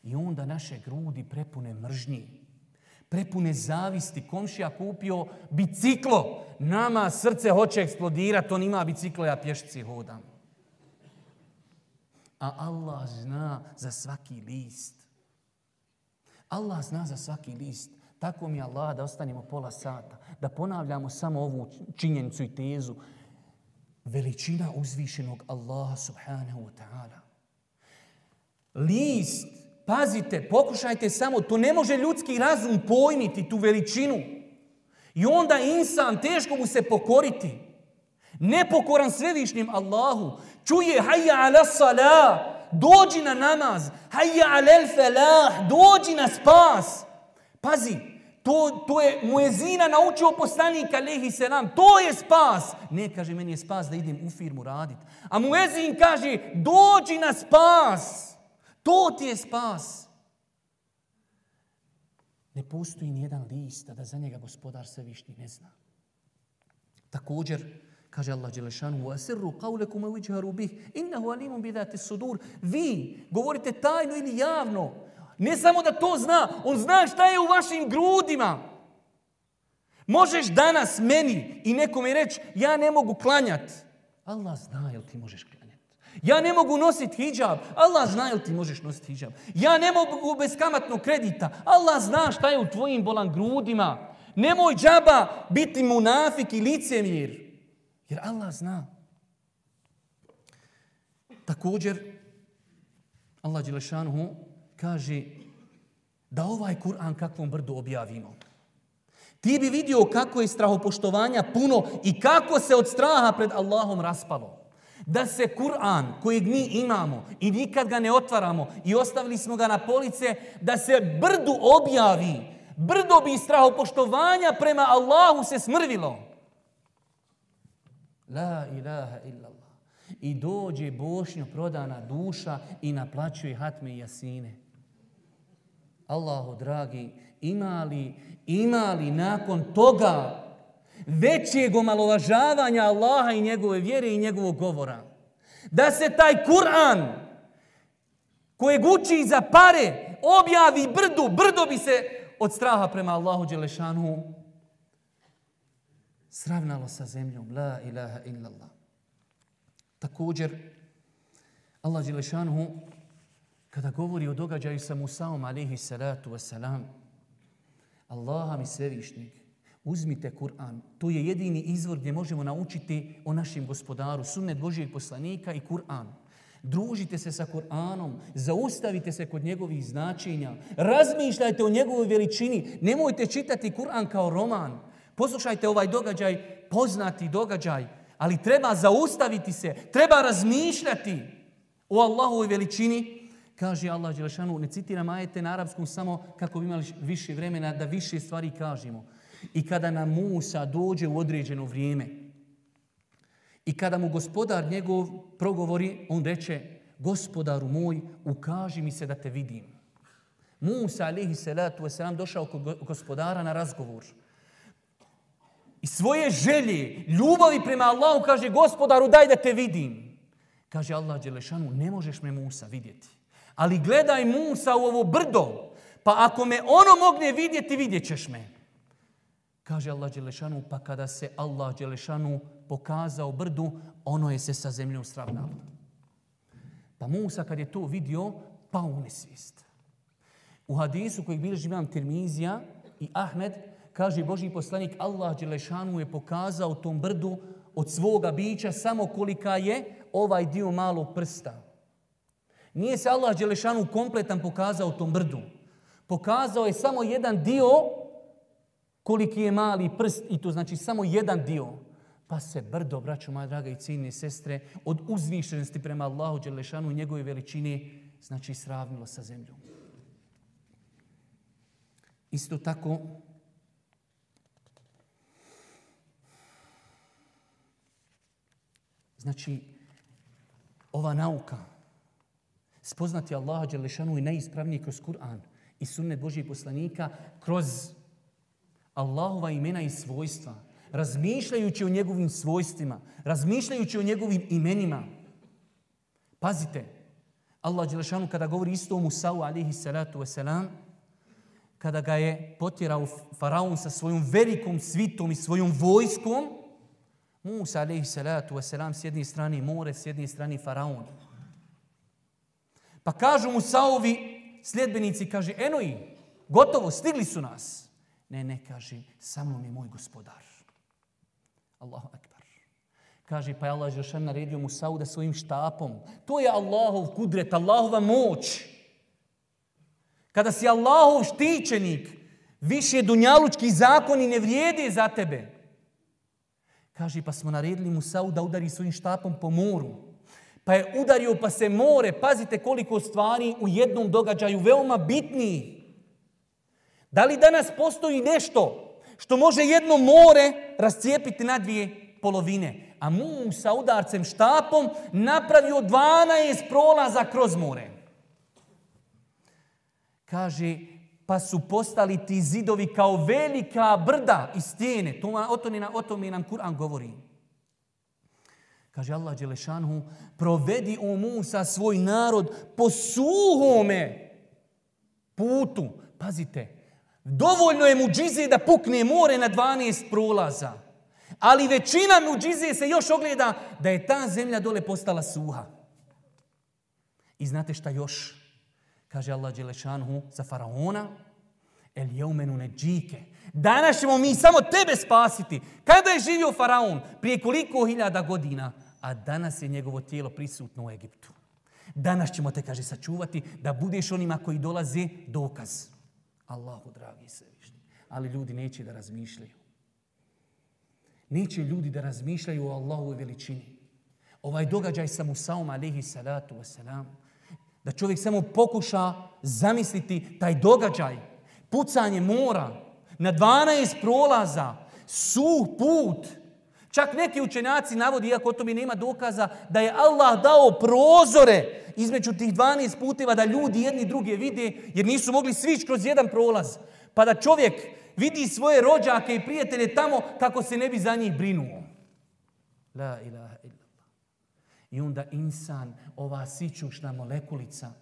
I onda naše grudi prepune mržnji, prepune zavisti. Komšija kupio biciklo, nama srce hoće eksplodirati, on ima biciklo, ja pješci hodam. A Allah zna za svaki list. Allah zna za svaki list. Tako mi je Allah da ostanemo pola sata, da ponavljamo samo ovu činjenicu i tezu. Veličina uzvišenog Allaha subhanahu wa ta'ala. List, pazite, pokušajte samo, to ne može ljudski razum pojmiti, tu veličinu. I onda insan, teško mu se pokoriti. Nepokoran svevišnjim Allahu. Čuje, hajja ala salah, dođi na namaz. Hajja ala felah, dođi na spas. Hajja Pazi, to, to je muezina naučio poslanik Alehi Selam. To je spas. Ne, kaže, meni je spas da idem u firmu radit. A muezin kaže, dođi na spas. To ti je spas. Ne postoji nijedan list da za njega gospodar sve višnji ne zna. Također, kaže Allah Đelešanu, وَاسِرُّ قَوْلَكُمَ وِجْهَرُ بِهِ إِنَّهُ عَلِيمٌ بِذَاتِ sudur. Vi govorite tajno ili javno, Ne samo da to zna, on zna šta je u vašim grudima. Možeš danas meni i nekome reći, ja ne mogu klanjat. Allah zna jel ti možeš klanjat. Ja ne mogu nositi hijab. Allah zna jel ti možeš nositi hijab. Ja ne mogu bez kamatnog kredita. Allah zna šta je u tvojim bolan grudima. Nemoj džaba biti munafik i licemir. Jer Allah zna. Također, Allah Đelešanu kaže da ovaj Kur'an kakvom brdu objavimo. Ti bi vidio kako je strahopoštovanja puno i kako se od straha pred Allahom raspalo. Da se Kur'an kojeg mi imamo i nikad ga ne otvaramo i ostavili smo ga na police, da se brdu objavi, brdo bi strahopoštovanja prema Allahu se smrvilo. La ilaha illallah. I dođe bošnju prodana duša i naplaćuje hatme i jasine. Allahu dragi, ima li, ima li nakon toga većeg omalovažavanja Allaha i njegove vjere i njegovog govora? Da se taj Kur'an koje guči za pare objavi brdu, brdo bi se od straha prema Allahu Đelešanu sravnalo sa zemljom. La ilaha illallah. Također, Allah Đelešanu kada govori o događaju sa Musaom, alihi salatu wasalam, Allaha mi svevišnjeg, uzmite Kur'an. To je jedini izvor gdje možemo naučiti o našem gospodaru, sunnet Božijeg poslanika i Kur'an. Družite se sa Kur'anom, zaustavite se
kod njegovih značenja, razmišljajte o njegovoj veličini, nemojte čitati Kur'an kao roman. Poslušajte ovaj događaj, poznati događaj, ali treba zaustaviti se, treba razmišljati o Allahovoj veličini, Kaže Allah Đelešanu, ne citiram ajete na arapskom samo kako bi imali više vremena da više stvari kažemo. I kada nam Musa dođe u određeno vrijeme i kada mu gospodar njegov progovori, on reče, gospodaru moj, ukaži mi se da te vidim. Musa, alihi salatu wasalam, došao kod gospodara na razgovor. I svoje želje, ljubavi prema Allahu, kaže, gospodaru, daj da te vidim. Kaže Allah Đelešanu, ne možeš me Musa vidjeti. Ali gledaj Musa u ovo brdo, pa ako me ono mogne vidjeti, vidjet ćeš me. Kaže Allah Đelešanu, pa kada se Allah Đelešanu pokazao brdu, ono je se sa zemljom sravnalo. Pa Musa kad je to vidio, pa on je svist. U hadisu kojeg bilježi imam Tirmizija i Ahmed, kaže Boži poslanik, Allah Đelešanu je pokazao tom brdu od svoga bića samo kolika je ovaj dio malog prsta. Nije se Allah Đelešanu kompletan pokazao tom brdu. Pokazao je samo jedan dio koliki je mali prst i to znači samo jedan dio. Pa se brdo, braćo moja draga i ciljne sestre, od uzvišenosti prema Allahu Đelešanu i njegove veličine znači sravnilo sa zemljom. Isto tako, znači, ova nauka, spoznati Allaha Đelešanu i najispravniji kroz Kur'an i sunnet Božih poslanika, kroz Allahova imena i svojstva, razmišljajući o njegovim svojstvima, razmišljajući o njegovim imenima. Pazite, Allah Đelešanu kada govori isto o Musa'u, alihi salatu wasalam, kada ga je potirao faraon sa svojom velikom svitom i svojom vojskom, Musa, alihi salatu wasalam, s jedne strane more, s jedne strane faraon. Pa kažu mu Saovi sljedbenici, kaže, eno i, gotovo, stigli su nas. Ne, ne, kaže, samo mi moj gospodar. Allahu akbar. Kaže, pa je Allah Žešan naredio mu Sauda svojim štapom. To je Allahov kudret, Allahova moć. Kada si Allahov štićenik, više dunjalučki zakoni ne vrijede za tebe. Kaže, pa smo naredili mu Sauda udari svojim štapom po moru pa je udario, pa se more. Pazite koliko stvari u jednom događaju, veoma bitniji. Da li danas postoji nešto što može jedno more rascijepiti na dvije polovine? A Musa udarcem štapom napravio 12 prolaza kroz more. Kaže, pa su postali ti zidovi kao velika brda i stijene. O tome nam, to nam Kur'an govori. Kaže Allah Đelešanhu, provedi o Musa svoj narod po suhome putu. Pazite, dovoljno je muđize da pukne more na 12 prolaza. Ali većina muđize se još ogleda da je ta zemlja dole postala suha. I znate šta još? Kaže Allah Đelešanhu za faraona, el jeumenu neđike. Danas ćemo mi samo tebe spasiti. Kada je živio faraon? Prije koliko hiljada godina? Kada a danas je njegovo tijelo prisutno u Egiptu. Danas ćemo te, kaže, sačuvati da budeš onima koji dolaze dokaz. Allahu, dragi se višnji. Ali ljudi neće da razmišljaju. Neće ljudi da razmišljaju o Allahove veličini. Ovaj događaj sa Musaom, alihi salatu wasalam, da čovjek samo pokuša zamisliti taj događaj, pucanje mora na 12 prolaza, su put, Čak neki učenjaci navodi, iako to mi nema dokaza, da je Allah dao prozore između tih 12 puteva da ljudi jedni druge vide, jer nisu mogli svići kroz jedan prolaz. Pa da čovjek vidi svoje rođake i prijatelje tamo kako se ne bi za njih brinuo. La ilaha illallah. I onda insan, ova sićušna molekulica,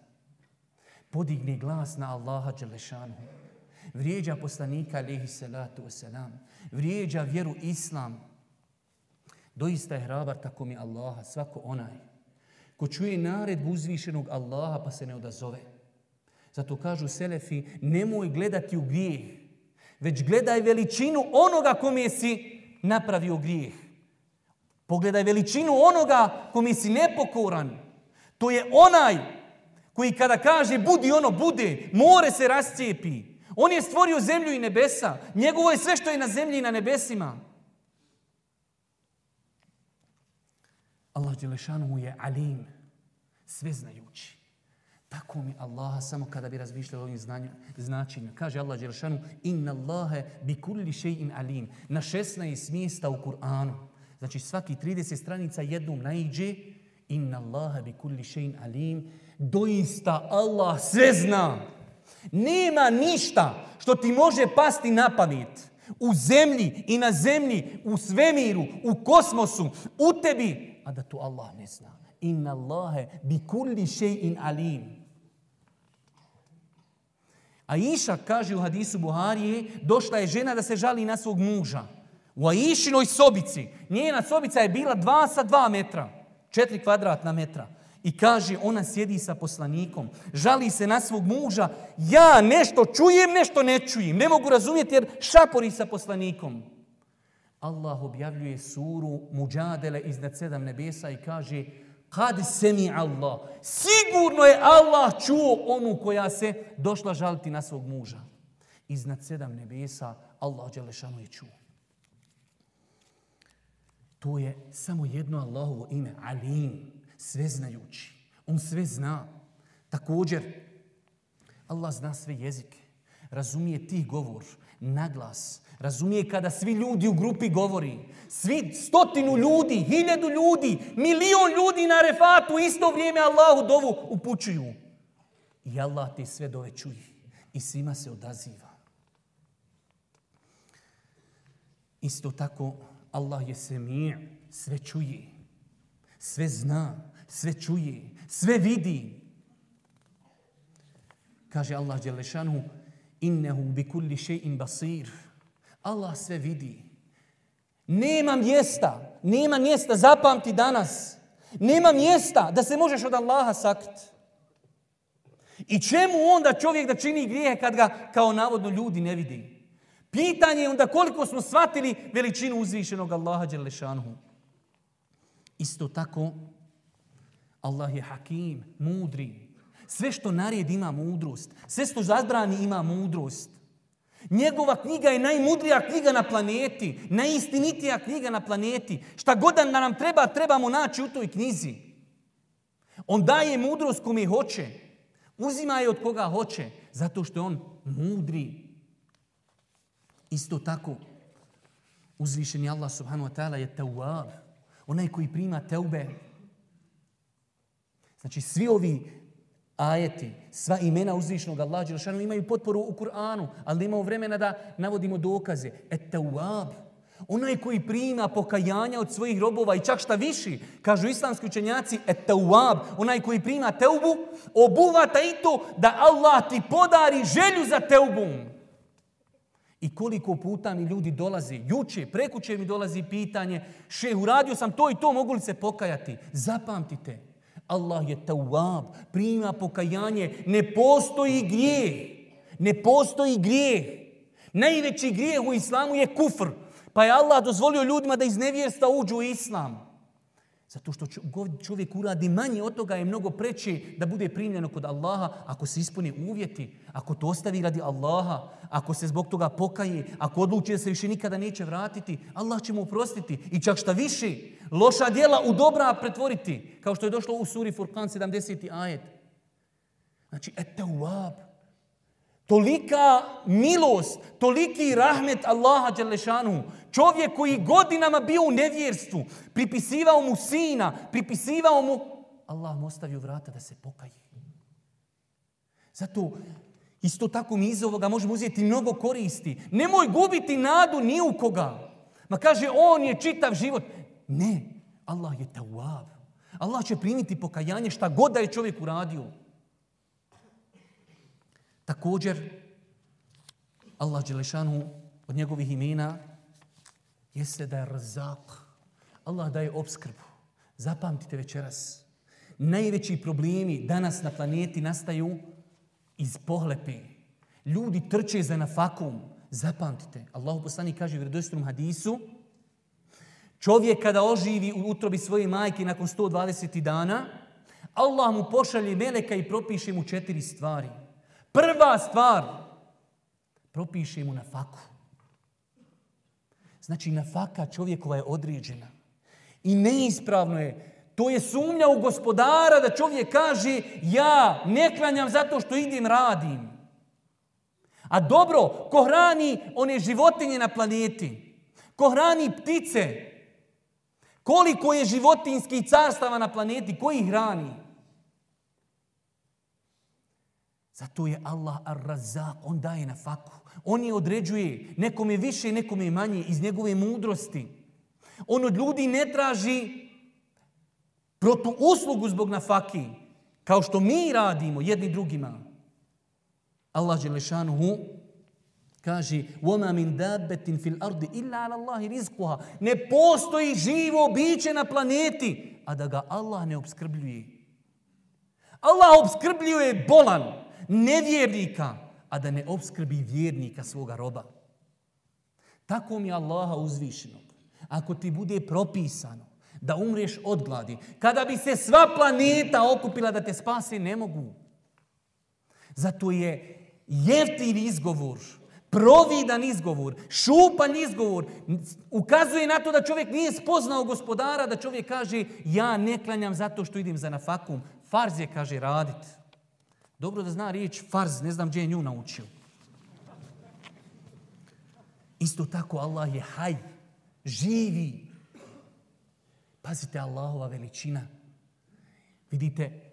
podigne glas na Allaha Đelešanu. Vrijeđa poslanika, alihi salatu wasalam. Vrijeđa vjeru islamu Doista je hrabar tako mi Allaha, svako onaj. Ko čuje nared uzvišenog Allaha pa se ne odazove. Zato kažu selefi, nemoj gledati u grijeh, već gledaj veličinu onoga kome si napravio grijeh. Pogledaj veličinu onoga kome si nepokoran. To je onaj koji kada kaže budi ono, bude, more se rascijepi. On je stvorio zemlju i nebesa. Njegovo je sve što je na zemlji i na nebesima. Allah Đelešanu je alim, sveznajući. Tako mi Allaha samo kada bi razmišljali o ovim znanju, značenju. Kaže Allah Đelešanu, inna Allahe bi kulli šeji alim. Na 16 mjesta u Kur'anu. Znači svaki 30 stranica jednom najđe, inna Allahe bi kulli šeji alim. Doista Allah sve zna. Nema ništa što ti može pasti na pamet. U zemlji i na zemlji, u svemiru, u kosmosu, u tebi, a da to Allah ne zna. Inna Allahe bi kulli še'in alim. A Iša kaže u hadisu Buharije, došla je žena da se žali na svog muža. U Aišinoj sobici. Njena sobica je bila 2 sa 2 metra. 4 kvadratna metra. I kaže, ona sjedi sa poslanikom. Žali se na svog muža. Ja nešto čujem, nešto ne čujem. Ne mogu razumjeti jer šapori sa poslanikom. Allah objavljuje suru Mujadele iznad sedam nebesa i kaže Kad semi Allah, sigurno je Allah čuo onu koja se došla žaliti na svog muža. Iznad sedam nebesa Allah Đelešanu je čuo. To je samo jedno Allahovo ime, Alim, sveznajući. On sve zna. Također, Allah zna sve jezike razumije ti govor na glas. Razumije kada svi ljudi u grupi govori. Svi stotinu ljudi, hiljadu ljudi, milion ljudi na refatu isto vrijeme Allahu dovu upućuju. I Allah te sve dove čuje. I svima se odaziva. Isto tako, Allah je se mir, sve čuje. Sve zna, sve čuje, sve vidi. Kaže Allah Đelešanu, innehu bi kulli shay'in basir. Allah sve vidi. Nema mjesta, nema mjesta, zapamti danas. Nema mjesta da se možeš od Allaha sakt. I čemu onda čovjek da čini grijehe kad ga kao navodno ljudi ne vidi? Pitanje je onda koliko smo shvatili veličinu uzvišenog Allaha Đelešanhu. Isto tako, Allah je hakim, mudri, Sve što naredi ima mudrost. Sve što zabrani ima mudrost. Njegova knjiga je najmudrija knjiga na planeti. Najistinitija knjiga na planeti. Šta god da nam treba, trebamo naći u toj knjizi. On daje mudrost kome hoće. Uzima je od koga hoće. Zato što je on mudri. Isto tako, uzvišen je Allah subhanu wa ta'ala je tawab. Onaj koji prima teube. Znači, svi ovi ajeti, sva imena uzvišnog Allah Đelšanu imaju potporu u Kur'anu, ali imamo vremena da navodimo dokaze. Etawab, onaj koji prima pokajanja od svojih robova i čak šta viši, kažu islamski učenjaci, etawab, onaj koji prima teubu, obuvata i to da Allah ti podari želju za teubom. I koliko puta mi ljudi dolaze, juče, prekuće mi dolazi pitanje, še, uradio sam to i to, mogu li se pokajati? Zapamtite. Zapamtite. Allah je tawab, prima pokajanje, ne postoji grijeh. Ne postoji grijeh. Najveći grijeh u islamu je kufr. Pa je Allah dozvolio ljudima da iz nevjesta uđu u islamu. Zato što čovjek uradi manje od toga je mnogo preći da bude primljeno kod Allaha ako se ispuni uvjeti, ako to ostavi radi Allaha, ako se zbog toga pokaje, ako odluči da se više nikada neće vratiti, Allah će mu uprostiti i čak šta više loša djela u dobra pretvoriti, kao što je došlo u suri Furkan 70. ajet. Znači, ette uvab, Tolika milost, toliki rahmet Allaha Đelešanu, čovjek koji godinama bio u nevjerstvu, pripisivao mu sina, pripisivao mu, Allah mu ostavio vrata da se pokaji. Zato isto tako mi iz ovoga možemo uzeti mnogo koristi. Nemoj gubiti nadu ni u koga. Ma kaže, on je čitav život. Ne, Allah je tawab. Allah će primiti pokajanje šta god da je čovjek uradio. radio. Također, Allah Đelešanu od njegovih imena jeste da je razak. Allah daje obskrbu. Zapamtite večeras. Najveći problemi danas na planeti nastaju iz pohlepe. Ljudi trče za nafakom. Zapamtite. Allahu poslani kaže u vredostrum hadisu Čovjek kada oživi u utrobi svoje majke nakon 120 dana, Allah mu pošalje meleka i propiše mu četiri stvari – Prva stvar, propiše mu na faku. Znači, na faka čovjekova je određena. I neispravno je. To je sumnja u gospodara da čovjek kaže ja ne klanjam zato što idem radim. A dobro, ko hrani one životinje na planeti, ko hrani ptice, koliko je životinskih carstava na planeti, koji hrani? Zato je Allah ar-Razzaq, on daje na faku. On je određuje nekom je više, nekom je manje iz njegove mudrosti. On od ljudi ne traži protu uslugu zbog na faki, kao što mi radimo jedni drugima. Allah Đelešanuhu kaže وَمَا مِنْ دَابَّتٍ فِي الْأَرْضِ إِلَّا عَلَى اللَّهِ رِزْقُهَا Ne postoji živo biće na planeti, a da ga Allah ne obskrbljuje. Allah obskrbljuje bolan. Bolan nevjernika, a da ne obskrbi vjernika svoga roba. Tako mi je Allaha uzvišeno. Ako ti bude propisano da umreš od gladi, kada bi se sva planeta okupila da te spase, ne mogu. Zato je jeftiv izgovor, providan izgovor, šupan izgovor, ukazuje na to da čovjek nije spoznao gospodara, da čovjek kaže ja ne klanjam zato što idem za nafakum. Farz je, kaže, raditi. Dobro da zna riječ farz, ne znam gdje je nju naučio. Isto tako Allah je haj, živi. Pazite Allahova veličina. Vidite,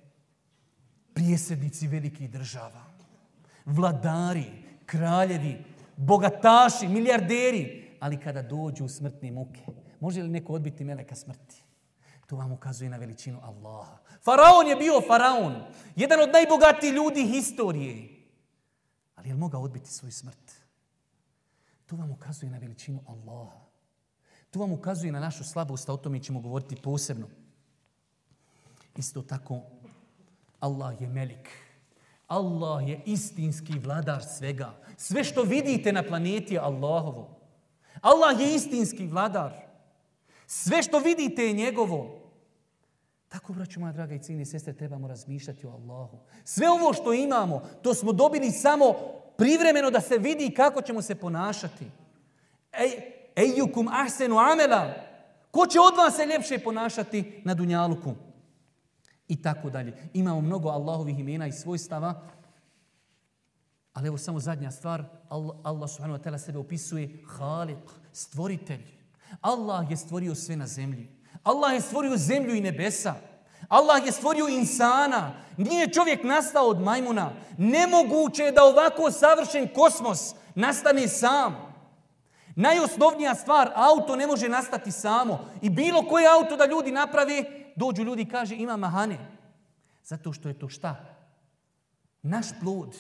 prijesednici velikih država, vladari, kraljevi, bogataši, milijarderi, ali kada dođu u smrtne muke, može li neko odbiti meleka smrti? To vam ukazuje na veličinu Allaha. Faraon je bio faraon, jedan od najbogatijih ljudi historije. Ali je li mogao odbiti svoju smrt? To vam ukazuje na veličinu Allaha. To vam ukazuje na našu slabost, a o tome ćemo govoriti posebno. Isto tako, Allah je melik. Allah je istinski vladar svega. Sve što vidite na planeti je Allahovo. Allah je istinski vladar. Sve što vidite je njegovo. Tako, braću moja draga i cijeli sestre, trebamo razmišljati o Allahu. Sve ovo što imamo, to smo dobili samo privremeno da se vidi kako ćemo se ponašati. Ej, ejukum ahsenu amela. Ko će od vas se ljepše ponašati na dunjaluku? I tako dalje. Imamo mnogo Allahovih imena i svojstava. Ali evo samo zadnja stvar. Allah, Allah subhanahu wa ta'ala sebe opisuje Halik, stvoritelj. Allah je stvorio sve na zemlji. Allah je stvorio zemlju i nebesa. Allah je stvorio insana. Nije čovjek nastao od majmuna. Nemoguće je da ovako savršen kosmos nastane sam. Najosnovnija stvar, auto ne može nastati samo. I bilo koje auto da ljudi naprave, dođu ljudi i kaže ima mahane. Zato što je to šta? Naš plod.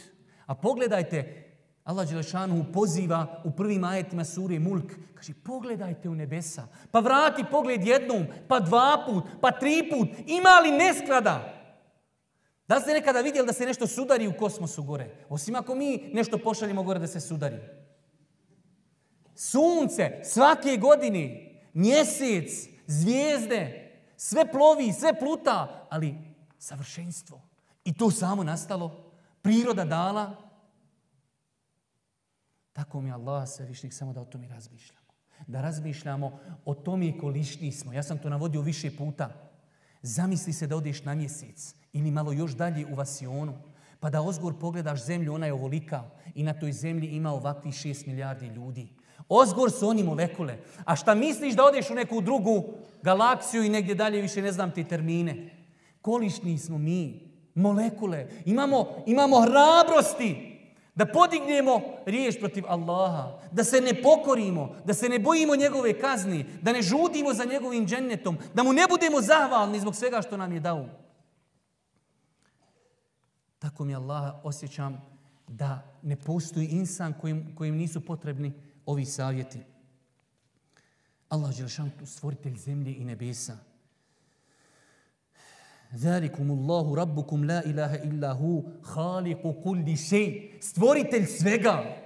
A pogledajte, Allah Đelešanu poziva u prvim ajetima suri Mulk. Kaže, pogledajte u nebesa. Pa vrati pogled jednom, pa dva put, pa tri put. Ima li nesklada? Da ste nekada vidjeli da se nešto sudari u kosmosu gore? Osim ako mi nešto pošaljimo gore da se sudari. Sunce, svake godine, mjesec, zvijezde, sve plovi, sve pluta, ali savršenstvo. I to samo nastalo, priroda dala, Tako mi Allah svevišnjeg samo da o tome razmišljamo. Da razmišljamo o tome kolišni smo. Ja sam to navodio više puta. Zamisli se da odeš na mjesec ili malo još dalje u vasionu, pa da ozgor pogledaš zemlju, ona je ovolika i na toj zemlji ima ovakvi 6 milijardi ljudi. Ozgor su oni molekule. A šta misliš da odeš u neku drugu galaksiju i negdje dalje, više ne znam te termine. Kolišni smo mi, molekule. Imamo, imamo hrabrosti Da podignemo riješ protiv Allaha, da se ne pokorimo, da se ne bojimo njegove kazni, da ne žudimo za njegovim džennetom, da mu ne budemo zahvalni zbog svega što nam je dao. Tako mi Allaha osjećam da ne postoji insan kojim, kojim nisu potrebni ovi savjeti. Allah je stvoritelj zemlje i nebesa. Zalikum Allahu Rabbukum la ilaha illa hu khaliqu kulli shay stvoritelj svega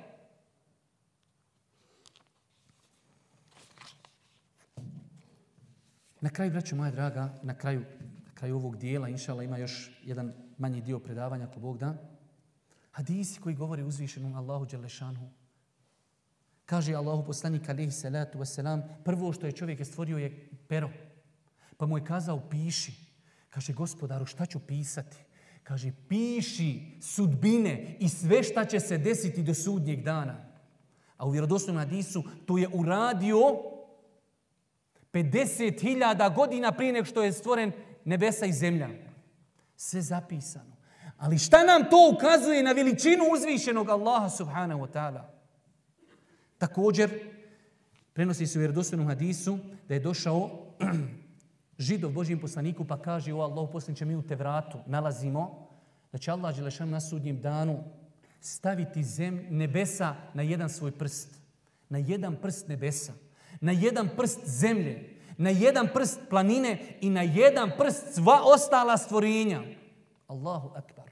Na kraju, braću moja draga, na kraju, na kraju ovog dijela, inšala, ima još jedan manji dio predavanja po Bogdan. Hadisi koji govori uzvišenom Allahu Đelešanu. Kaže Allahu poslanik alihi salatu wasalam, prvo što je čovjek stvorio je pero. Pa mu je kazao, piši. Kaže, gospodaru, šta ću pisati? Kaže, piši sudbine i sve šta će se desiti do sudnjeg dana. A u vjerodosnovnom hadisu to je uradio 50.000 godina prije nek što je stvoren nebesa i zemlja. Sve zapisano. Ali šta nam to ukazuje na veličinu uzvišenog Allaha subhanahu wa ta'ala? Također, prenosi se u vjerodosnovnom hadisu da je došao židov Božijem poslaniku pa kaže o Allah poslaniče mi u te vratu nalazimo da će Allah Đelešanu na sudnjem danu staviti zem nebesa na jedan svoj prst. Na jedan prst nebesa. Na jedan prst zemlje. Na jedan prst planine i na jedan prst sva ostala stvorenja. Allahu akbar.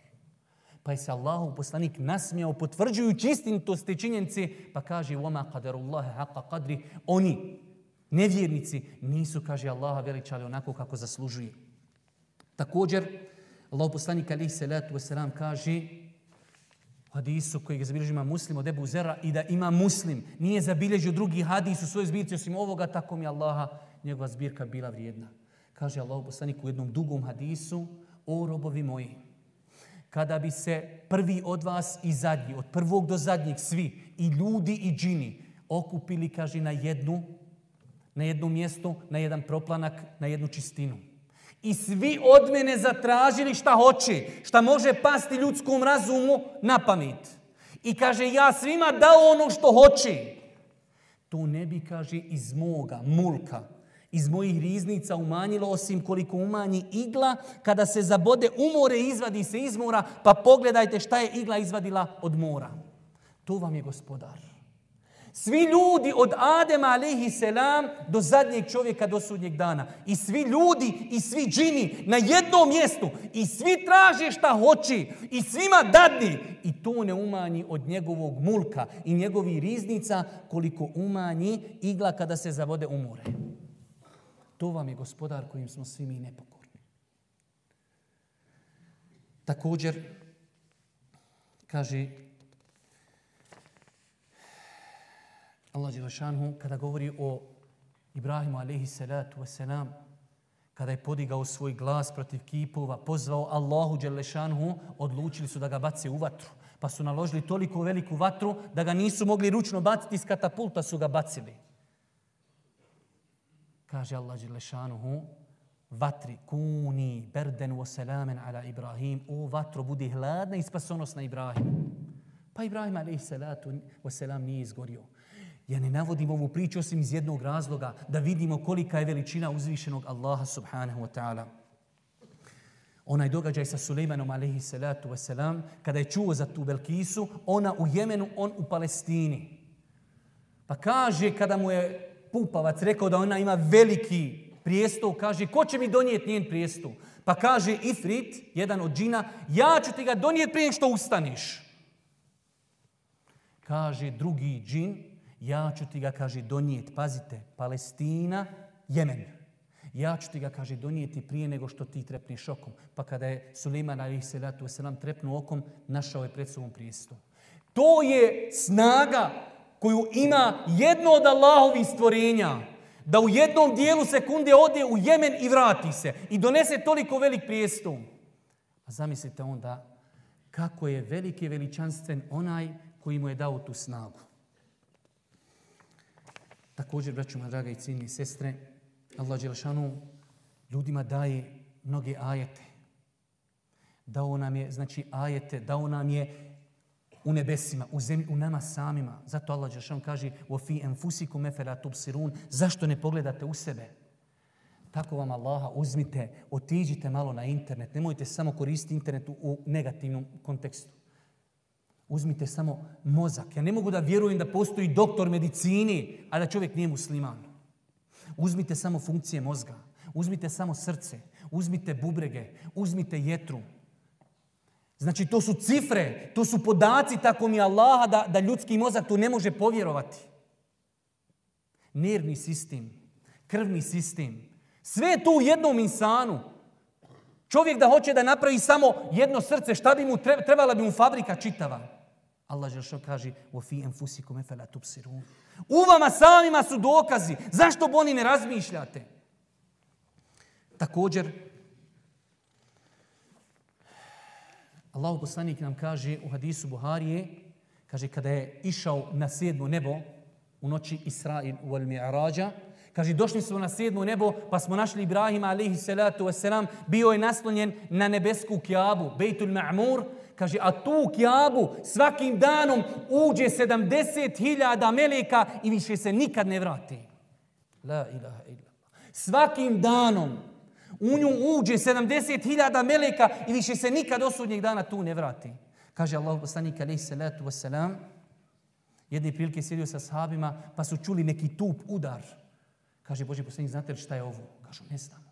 Pa je se Allahu poslanik nasmijao potvrđujući istinitost te činjenice pa kaže وَمَا قَدَرُ اللَّهَ حَقَّ قَدْرِ Oni, Nevjernici nisu, kaže Allaha, veličali onako kako zaslužuje. Također, Allah poslanik alaihi salatu wasalam kaže u hadisu kojeg je zabilježio ima muslim od Ebu Zera i da ima muslim. Nije zabilježio drugi hadis u svojoj zbirci osim ovoga, tako mi Allaha njegova zbirka bila vrijedna. Kaže Allah poslanik u jednom dugom hadisu o robovi moji. Kada bi se prvi od vas i zadnji, od prvog do zadnjeg svi, i ljudi i džini, okupili, kaže, na jednu na jedno mjesto, na jedan proplanak, na jednu čistinu. I svi od mene zatražili šta hoće, šta može pasti ljudskom razumu na pamet. I kaže, ja svima dao ono što hoće. To ne bi, kaže, iz moga, mulka, iz mojih riznica umanjilo, osim koliko umanji igla, kada se zabode u more, izvadi se iz mora, pa pogledajte šta je igla izvadila od mora. To vam je gospodar. Svi ljudi od Adema alaihi selam do zadnjeg čovjeka do sudnjeg dana. I svi ljudi i svi džini na jednom mjestu. I svi traže šta hoće. I svima dadi. I to ne umanji od njegovog mulka i njegovi riznica koliko umanji igla kada se zavode u more. To vam je gospodar kojim smo svi mi nepokorni. Također, kaže Allah Đelešanhu, kada govori o Ibrahimu alaihi salatu wasalam, kada je podigao svoj glas protiv kipova, pozvao Allahu Đelešanhu, odlučili su da ga bace u vatru. Pa su naložili toliko veliku vatru da ga nisu mogli ručno baciti iz katapulta su ga bacili. Kaže Allah Đelešanhu, vatri kuni berden wa salamen ala Ibrahim. O vatro, budi hladna i spasonosna Ibrahim. Pa Ibrahim alaihi salatu wa salam nije izgorio. Ja ne navodim ovu priču osim iz jednog razloga da vidimo kolika je veličina uzvišenog Allaha subhanahu wa ta'ala. Onaj događaj sa Sulejmanom alaihi salatu wa salam, kada je čuo za tu Belkisu, ona u Jemenu, on u Palestini. Pa kaže, kada mu je Pupavac rekao da ona ima veliki prijestol, kaže, ko će mi donijeti njen prijestol? Pa kaže Ifrit, jedan od džina, ja ću ti ga donijeti prije što ustaneš. Kaže drugi džin, ja ću ti ga, kaže, donijeti, pazite, Palestina, Jemen. Ja ću ti ga, kaže, donijeti prije nego što ti trepniš okom. Pa kada je Suleiman, ali se ratu selam, trepnu okom, našao je pred sobom pristup. To je snaga koju ima jedno od Allahovih stvorenja da u jednom dijelu sekunde ode u Jemen i vrati se i donese toliko velik prijestom. A pa zamislite onda kako je veliki veličanstven onaj koji mu je dao tu snagu. Također, braćuma, draga i ciljni sestre, Allah Đelšanu ljudima daje mnoge ajete. Dao nam je, znači, ajete, dao nam je u nebesima, u zemlji, u nama samima. Zato Allah Đelšanu kaže وَفِي أَنْفُسِكُمْ مَفَرَا تُبْسِرُونَ Zašto ne pogledate u sebe? Tako vam Allaha uzmite, otiđite malo na internet. Nemojte samo koristiti internet u negativnom kontekstu. Uzmite samo mozak. Ja ne mogu da vjerujem da postoji doktor medicini, a da čovjek nije musliman. Uzmite samo funkcije mozga. Uzmite samo srce. Uzmite bubrege. Uzmite jetru. Znači, to su cifre, to su podaci, tako mi Allaha, da, da ljudski mozak to ne može povjerovati. Nervni sistem, krvni sistem, sve je tu u jednom insanu. Čovjek da hoće da napravi samo jedno srce, šta bi mu trebala bi mu fabrika čitava? Allah je što kaže u fi enfusikum efela tubsirun. U vama samima su dokazi. Zašto bi oni ne razmišljate? Također, Allahu poslanik nam kaže u hadisu Buharije, kaže kada je išao na sedmo nebo u noći Isra'il wal Mi'rađa, mi Kaže, došli smo na sedmo nebo, pa smo našli Ibrahima, alaihi salatu wasalam, bio je naslonjen na nebesku kjabu, Bejtul Ma'mur. Kaže, a tu kjabu svakim danom uđe 70.000 meleka i više se nikad ne vrati. La ilaha illa. Svakim danom u nju uđe 70.000 meleka i više se nikad osudnjeg dana tu ne vrati. Kaže Allah poslanika, alaihi salatu wasalam, jedne prilike sjedio sa sahabima, pa su čuli neki tup udar. Kaže Boži poslanik, znate li šta je ovo? Kažu, ne znamo.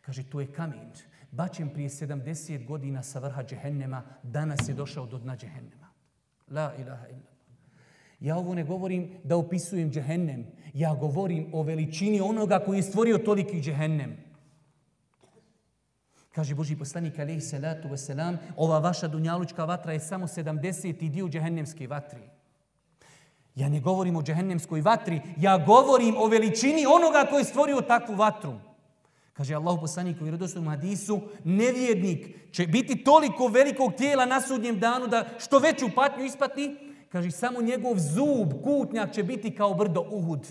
Kaže, to je kamen. Bačen prije 70 godina sa vrha džehennema, danas je došao do dna džehennema. La ilaha illa. Ja ovo ne govorim da opisujem džehennem. Ja govorim o veličini onoga koji je stvorio toliki džehennem. Kaže Boži poslanik, alaihi salatu wasalam, ova vaša dunjalučka vatra je samo 70. dio džehennemske vatri. Ja ne govorim o džehennemskoj vatri, ja govorim o veličini onoga koji je stvorio takvu vatru. Kaže Allah poslaniku i radosnom hadisu, nevjednik će biti toliko velikog tijela na sudnjem danu da što veću patnju ispati, kaže samo njegov zub, kutnjak će biti kao brdo uhud.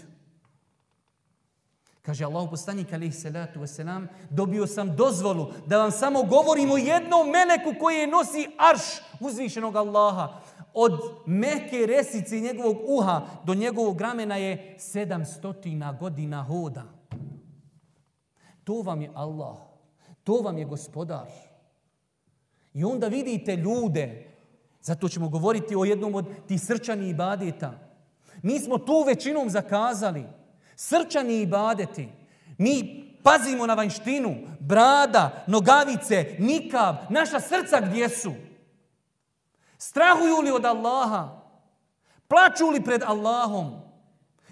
Kaže Allah poslanik alaihi salatu wasalam, dobio sam dozvolu da vam samo govorim o jednom meleku koji je nosi arš uzvišenog Allaha od meke resice njegovog uha do njegovog ramena je 700 godina hoda. To vam je Allah. To vam je gospodar. I onda vidite ljude. Zato ćemo govoriti o jednom od ti srčani ibadeta. Mi smo tu većinom zakazali. Srčani ibadeti. Mi pazimo na vanštinu. Brada, nogavice, nikav. Naša srca gdje su? Gdje su? Strahuju li od Allaha? Plaču li pred Allahom?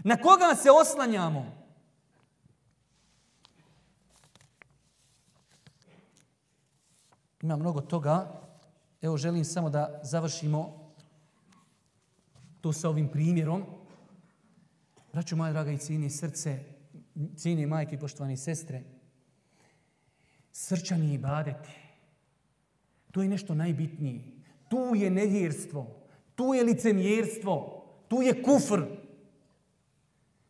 Na koga se oslanjamo? Ima mnogo toga. Evo želim samo da završimo to sa ovim primjerom. Braću moja draga i cijenije srce, cijenije majke i poštovane sestre, srčani i badeti. To je nešto najbitnije. Tu je nevjerstvo, tu je licemjerstvo, tu je kufr.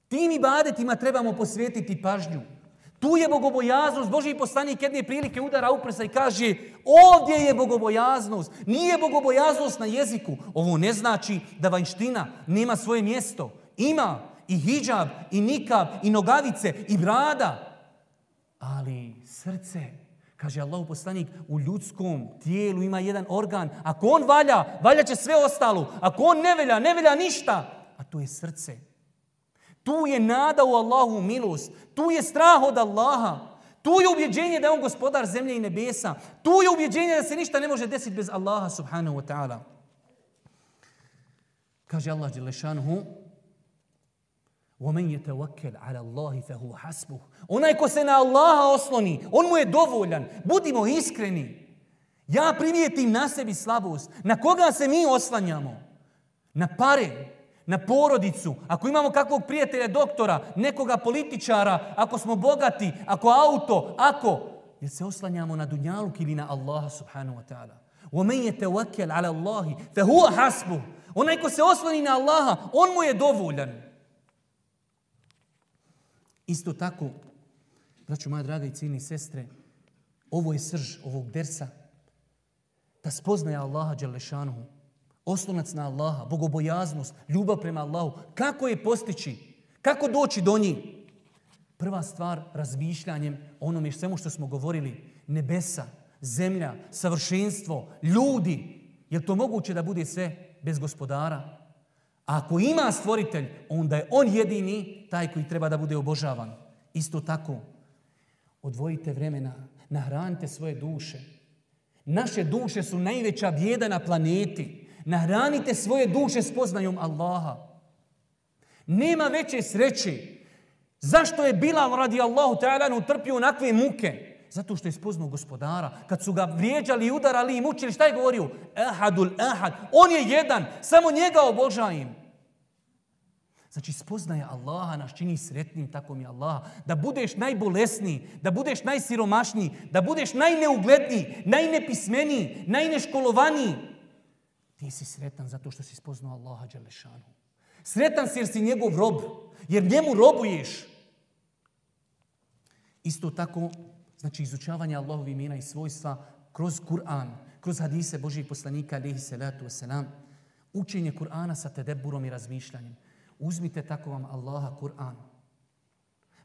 Tim ibadetima trebamo posvetiti pažnju. Tu je bogobojaznost. Boži poslanik jedne prilike udara uprsa i kaže ovdje je bogobojaznost. Nije bogobojaznost na jeziku. Ovo ne znači da vanština nema svoje mjesto. Ima i hijab, i nikab, i nogavice, i brada. Ali srce, Kaže Allah poslanik, u ljudskom tijelu ima jedan organ. Ako on valja, valja će sve ostalo. Ako on ne velja, ne velja ništa. A to je srce. Tu je nada u Allahu milost. Tu je strah od Allaha. Tu je ubjeđenje da je on gospodar zemlje i nebesa. Tu je ubjeđenje da se ništa ne može desiti bez Allaha subhanahu wa ta'ala. Kaže Allah Đelešanhu, ومن يتوكل على الله فهو حسبه onaj ko se na Allaha osloni on mu je dovoljan budimo iskreni ja primijetim na sebi slabost na koga se mi oslanjamo na pare na porodicu ako imamo kakvog prijatelja doktora nekoga političara ako smo bogati ako auto ako jer se oslanjamo na dunjalu ili na Allaha subhanahu wa ta'ala ومن يتوكل على الله فهو حسبه onaj ko se osloni na Allaha on mu je dovoljan Isto tako, braću moja draga i ciljni sestre, ovo je srž ovog dersa, da spoznaje Allaha Đelešanuhu, oslonac na Allaha, bogobojaznost, ljubav prema Allahu. Kako je postići? Kako doći do njih? Prva stvar, razmišljanjem onome svemu što smo govorili, nebesa, zemlja, savršenstvo, ljudi. Je to moguće da bude sve bez gospodara? ako ima stvoritelj, onda je on jedini taj koji treba da bude obožavan. Isto tako, odvojite vremena, nahranite svoje duše. Naše duše su najveća bjeda na planeti. Nahranite svoje duše spoznajom Allaha. Nema veće sreće. Zašto je Bilal radi Allahu ta'ala utrpio onakve muke? Nema Zato što je spoznao gospodara. Kad su ga vrijeđali i udarali i mučili, šta je govorio? Ahadul ahad. On je jedan. Samo njega obožajim. Znači, spoznaje Allaha naš čini sretnim, tako mi Allaha. Da budeš najbolesniji, da budeš najsiromašniji, da budeš najneugledniji, najnepismeniji, najneškolovaniji. Ti si sretan zato što si spoznao Allaha Đelešanu. Sretan si jer si njegov rob, jer njemu robuješ. Isto tako znači izučavanje Allahovi imena i svojstva kroz Kur'an, kroz hadise Božih poslanika, alihi salatu wasalam, učenje Kur'ana sa tedeburom i razmišljanjem. Uzmite tako vam Allaha Kur'an.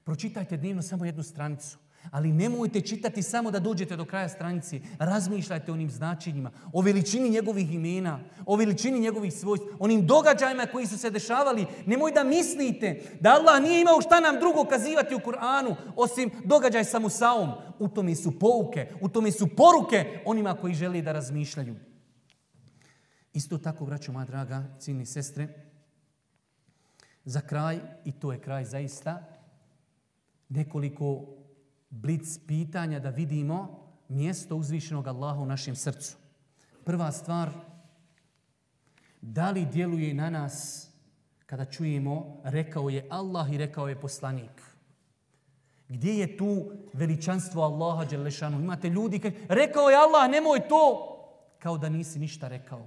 Pročitajte dnevno samo jednu stranicu. Ali nemojte čitati samo da dođete do kraja stranici. Razmišljajte o onim značenjima, o veličini njegovih imena, o veličini njegovih svojstva, onim događajima koji su se dešavali. Nemoj da mislite da Allah nije imao šta nam drugo kazivati u Kur'anu osim događaj sa Musaom. U tome su pouke, u tome su poruke onima koji žele da razmišljaju. Isto tako, braćo moja draga, cini sestre, za kraj, i to je kraj zaista, nekoliko blic pitanja da vidimo mjesto uzvišenog Allaha u našem srcu. Prva stvar, da li djeluje na nas kada čujemo rekao je Allah i rekao je poslanik? Gdje je tu veličanstvo Allaha Đelešanu? Imate ljudi koji rekao je Allah, nemoj to! Kao da nisi ništa rekao.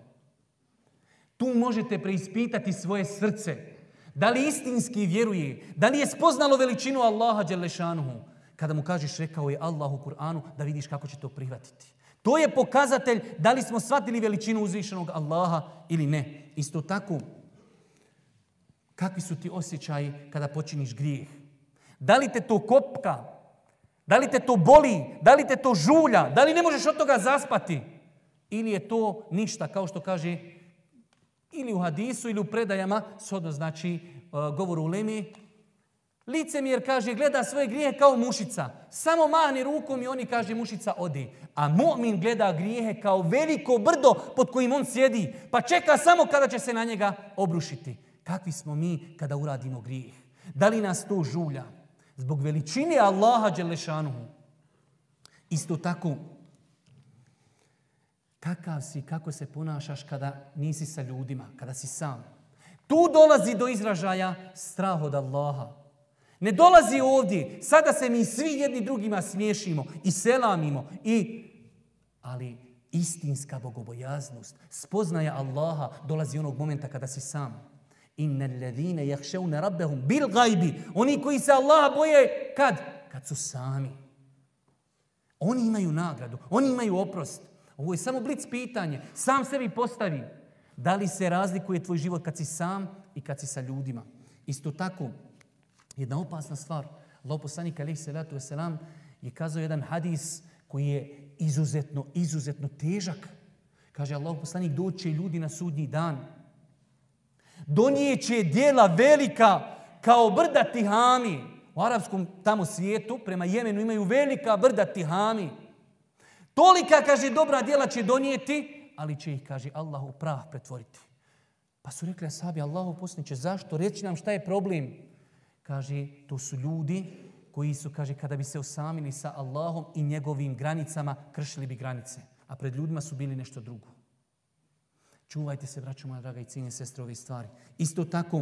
Tu možete preispitati svoje srce. Da li istinski vjeruje? Da li je spoznalo veličinu Allaha Đelešanu? Da kada mu kažeš rekao je Allah u Kur'anu da vidiš kako će to prihvatiti. To je pokazatelj da li smo shvatili veličinu uzvišenog Allaha ili ne. Isto tako, kakvi su ti osjećaji kada počiniš grijeh? Da li te to kopka? Da li te to boli? Da li te to žulja? Da li ne možeš od toga zaspati? Ili je to ništa, kao što kaže ili u hadisu ili u predajama, sodno znači e, govor u lemi, Licemjer kaže, gleda svoje grijehe kao mušica. Samo mahni rukom i oni kaže, mušica ode. A mu'min gleda grijehe kao veliko brdo pod kojim on sjedi. Pa čeka samo kada će se na njega obrušiti. Kakvi smo mi kada uradimo grijeh? Da li nas to žulja? Zbog veličine Allaha Đelešanuhu. Isto tako, kakav si, kako se ponašaš kada nisi sa ljudima, kada si sam. Tu dolazi do izražaja strah od Allaha. Ne dolazi ovdje. Sada se mi svi jedni drugima smiješimo i selamimo. I... Ali istinska bogobojaznost, spoznaja Allaha, dolazi onog momenta kada si sam. Inne ledine jahšeune rabbehum bil gajbi. Oni koji se Allaha boje, kad? Kad su sami. Oni imaju nagradu, oni imaju oprost. Ovo je samo blic pitanje. Sam sebi postavi. Da li se razlikuje tvoj život kad si sam i kad si sa ljudima? Isto tako, Jedna opasna stvar. Loposlanik alaih salatu wasalam je kazao jedan hadis koji je izuzetno, izuzetno težak. Kaže Allah poslanik, doće ljudi na sudnji dan. Donijeće dijela velika kao brda tihami. U arapskom tamo svijetu, prema Jemenu, imaju velika brda tihami. Tolika, kaže, dobra dijela će donijeti, ali će ih, kaže, Allah u prah pretvoriti. Pa su rekli, sabi, Allah poslaniće, zašto? Reći nam šta je problem kaže, to su ljudi koji su, kaže, kada bi se osamili sa Allahom i njegovim granicama, kršili bi granice. A pred ljudima su bili nešto drugo. Čuvajte se, braćo moja draga i cijenje sestre, ove stvari. Isto tako,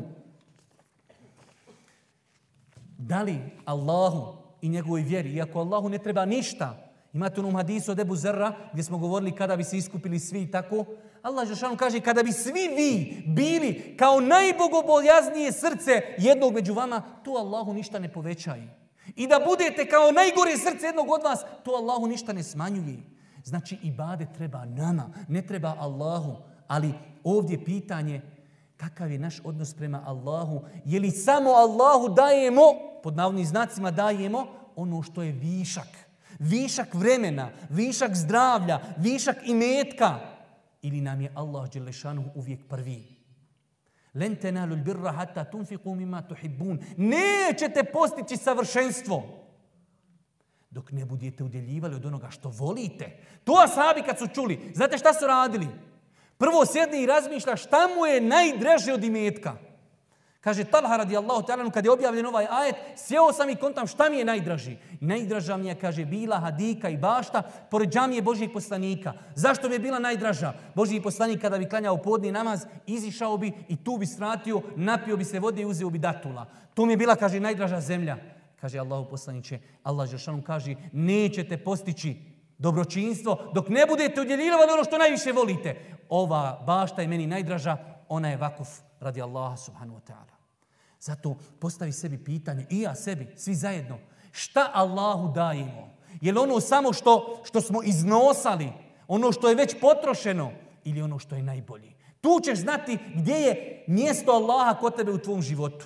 da li Allahu i njegovoj vjeri, iako Allahu ne treba ništa, imate onom hadisu od Ebu Zerra, gdje smo govorili kada bi se iskupili svi i tako, Allah Žešanu kaže, kada bi svi vi bili kao najbogobojaznije srce jednog među vama, to Allahu ništa ne povećaje. I da budete kao najgore srce jednog od vas, to Allahu ništa ne smanjuje. Znači, ibade treba nama, ne treba Allahu. Ali ovdje pitanje, kakav je naš odnos prema Allahu? Je li samo Allahu dajemo, pod navodnim znacima dajemo, ono što je višak? Višak vremena, višak zdravlja, višak imetka. metka ili nam je Allah Đelešanu uvijek prvi. Len tenalu birra hatta tunfiqu mimma tuhibbun. Nećete postići savršenstvo dok ne budete udjeljivali od onoga što volite. To asabi kad su čuli, znate šta su radili? Prvo sjedni i razmišlja šta mu je najdraže od imetka. Kaže Talha radijallahu ta'ala, kad je objavljen ovaj ajet, sjeo sam i kontam šta mi je najdraži. Najdraža mi je, kaže, bila hadika i bašta pored džamije Božijeg poslanika. Zašto mi je bila najdraža? Božiji poslanik kada bi klanjao podni namaz, izišao bi i tu bi stratio, napio bi se vode i uzeo bi datula. To mi je bila, kaže, najdraža zemlja. Kaže Allahu poslaniće, Allah Žešanu kaže, nećete postići dobročinstvo dok ne budete udjeljivali ono što najviše volite. Ova bašta je meni najdraža, ona je vakuf radi Allaha subhanahu wa ta'ala. Zato postavi sebi pitanje, i ja sebi, svi zajedno, šta Allahu dajemo? Je li ono samo što, što smo iznosali, ono što je već potrošeno ili ono što je najbolji? Tu ćeš znati gdje je mjesto Allaha kod tebe u tvom životu.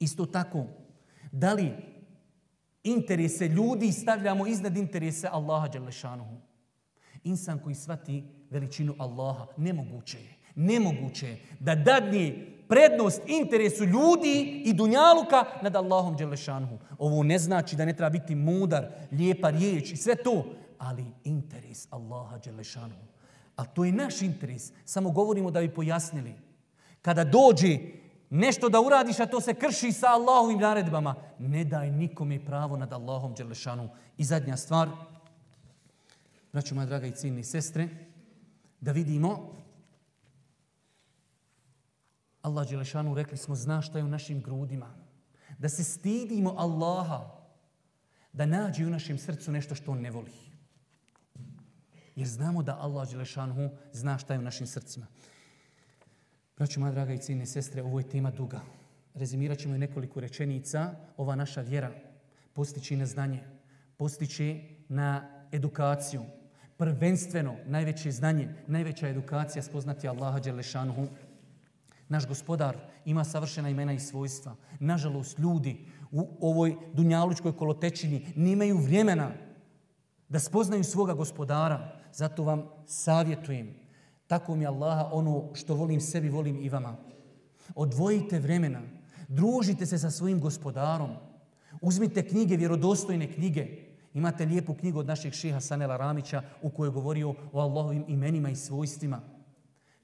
Isto tako, da li interese ljudi stavljamo iznad interese Allaha Đalešanuhu? Insan koji svati veličinu Allaha, nemoguće je. Nemoguće da dadni prednost interesu ljudi i dunjaluka nad Allahom Đelešanhu. Ovo ne znači da ne treba biti mudar, lijepa riječ i sve to, ali interes Allaha Đelešanhu. A to je naš interes. Samo govorimo da bi pojasnili. Kada dođe nešto da uradiš, a to se krši sa Allahovim naredbama, ne daj nikome pravo nad Allahom Đelešanhu. I zadnja stvar, braću moja draga i ciljni sestre, da vidimo Allah Đelešanu rekli smo zna šta je u našim grudima. Da se stidimo Allaha da nađe u našem srcu nešto što on ne voli. Jer znamo da Allah Đelešanu zna šta je u našim srcima. Braću moja draga i cijene sestre, ovo je tema duga. Rezimirat ćemo nekoliko rečenica. Ova naša vjera postići na znanje, postići na edukaciju, prvenstveno najveće znanje, najveća edukacija spoznati Allaha Đelešanuhu Naš gospodar ima savršena imena i svojstva. Nažalost, ljudi u ovoj dunjalučkoj kolotečini nimaju vremena da spoznaju svoga gospodara. Zato vam savjetujem. Tako mi Allaha ono što volim sebi, volim i vama. Odvojite vremena. Družite se sa svojim gospodarom. Uzmite knjige, vjerodostojne knjige. Imate lijepu knjigu od našeg šeha Sanela Ramića u kojoj govorio o Allahovim imenima i svojstvima.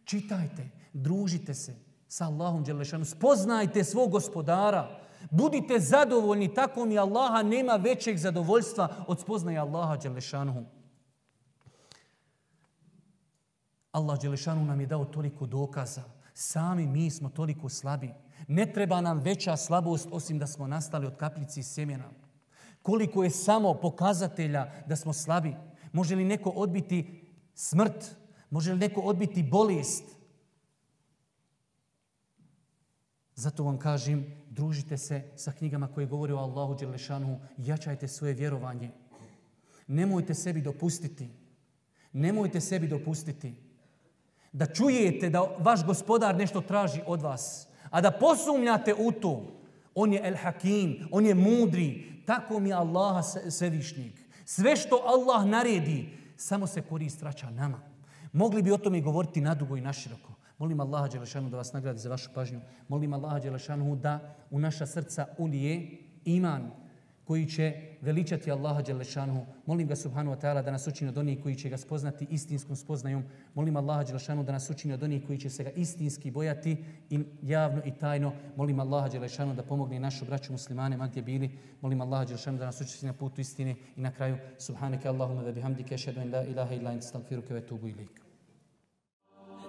Čitajte, družite se, sa Allahom Đelešanu. Spoznajte svog gospodara. Budite zadovoljni, tako mi Allaha nema većeg zadovoljstva od spoznaja Allaha Đelešanu. Allah Đelešanu nam je dao toliko dokaza. Sami mi smo toliko slabi. Ne treba nam veća slabost osim da smo nastali od kaplici semena. Koliko je samo pokazatelja da smo slabi? Može li neko odbiti smrt? Može li neko odbiti bolest? Zato vam kažem, družite se sa knjigama koje govori o Allahu Đelešanu, jačajte svoje vjerovanje. Nemojte sebi dopustiti, nemojte sebi dopustiti da čujete da vaš gospodar nešto traži od vas, a da posumnjate u to, on je el-hakim, on je mudri, tako mi je Allaha svevišnjeg. Sve što Allah naredi, samo se koristraća nama. Mogli bi o tome govoriti nadugo i naširoko. Molim Allaha Đelešanu da vas nagradi za vašu pažnju. Molim Allaha Đelešanu da u naša srca ulije iman koji će veličati Allaha Đelešanu. Molim ga Subhanu Wa Ta'ala da nas učini od onih koji će ga spoznati istinskom spoznajom. Molim Allaha Đelešanu da nas učini od onih koji će se ga istinski bojati i javno i tajno. Molim Allaha Đelešanu da pomogne našu braću muslimane, man gdje bili. Molim Allaha Đelešanu da nas učini na putu istine. I na kraju, Subhanu Wa Ta'ala, da bihamdike, šedu in la ilaha ila in stalfiru kevetubu ilike.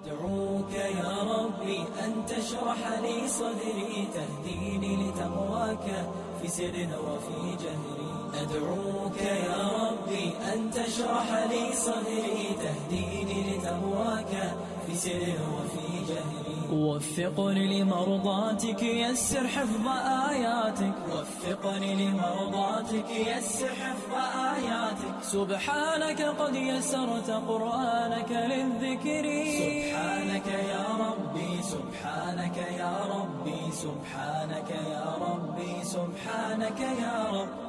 أدعوك يا ربي أن تشرح لي صدري تهديني لتقواك في سر وفي جهري أدعوك يا ربي أن تشرح لي صدري تهديني لتقواك في سر وفي جهري وفقني لمرضاتك يسر حفظ آياتك وفقني لمرضاتك يسر حفظ آياتك سبحانك قد يسرت قرآنك للذكر سبحانك يا ربي سبحانك يا ربي سبحانك يا ربي سبحانك يا رب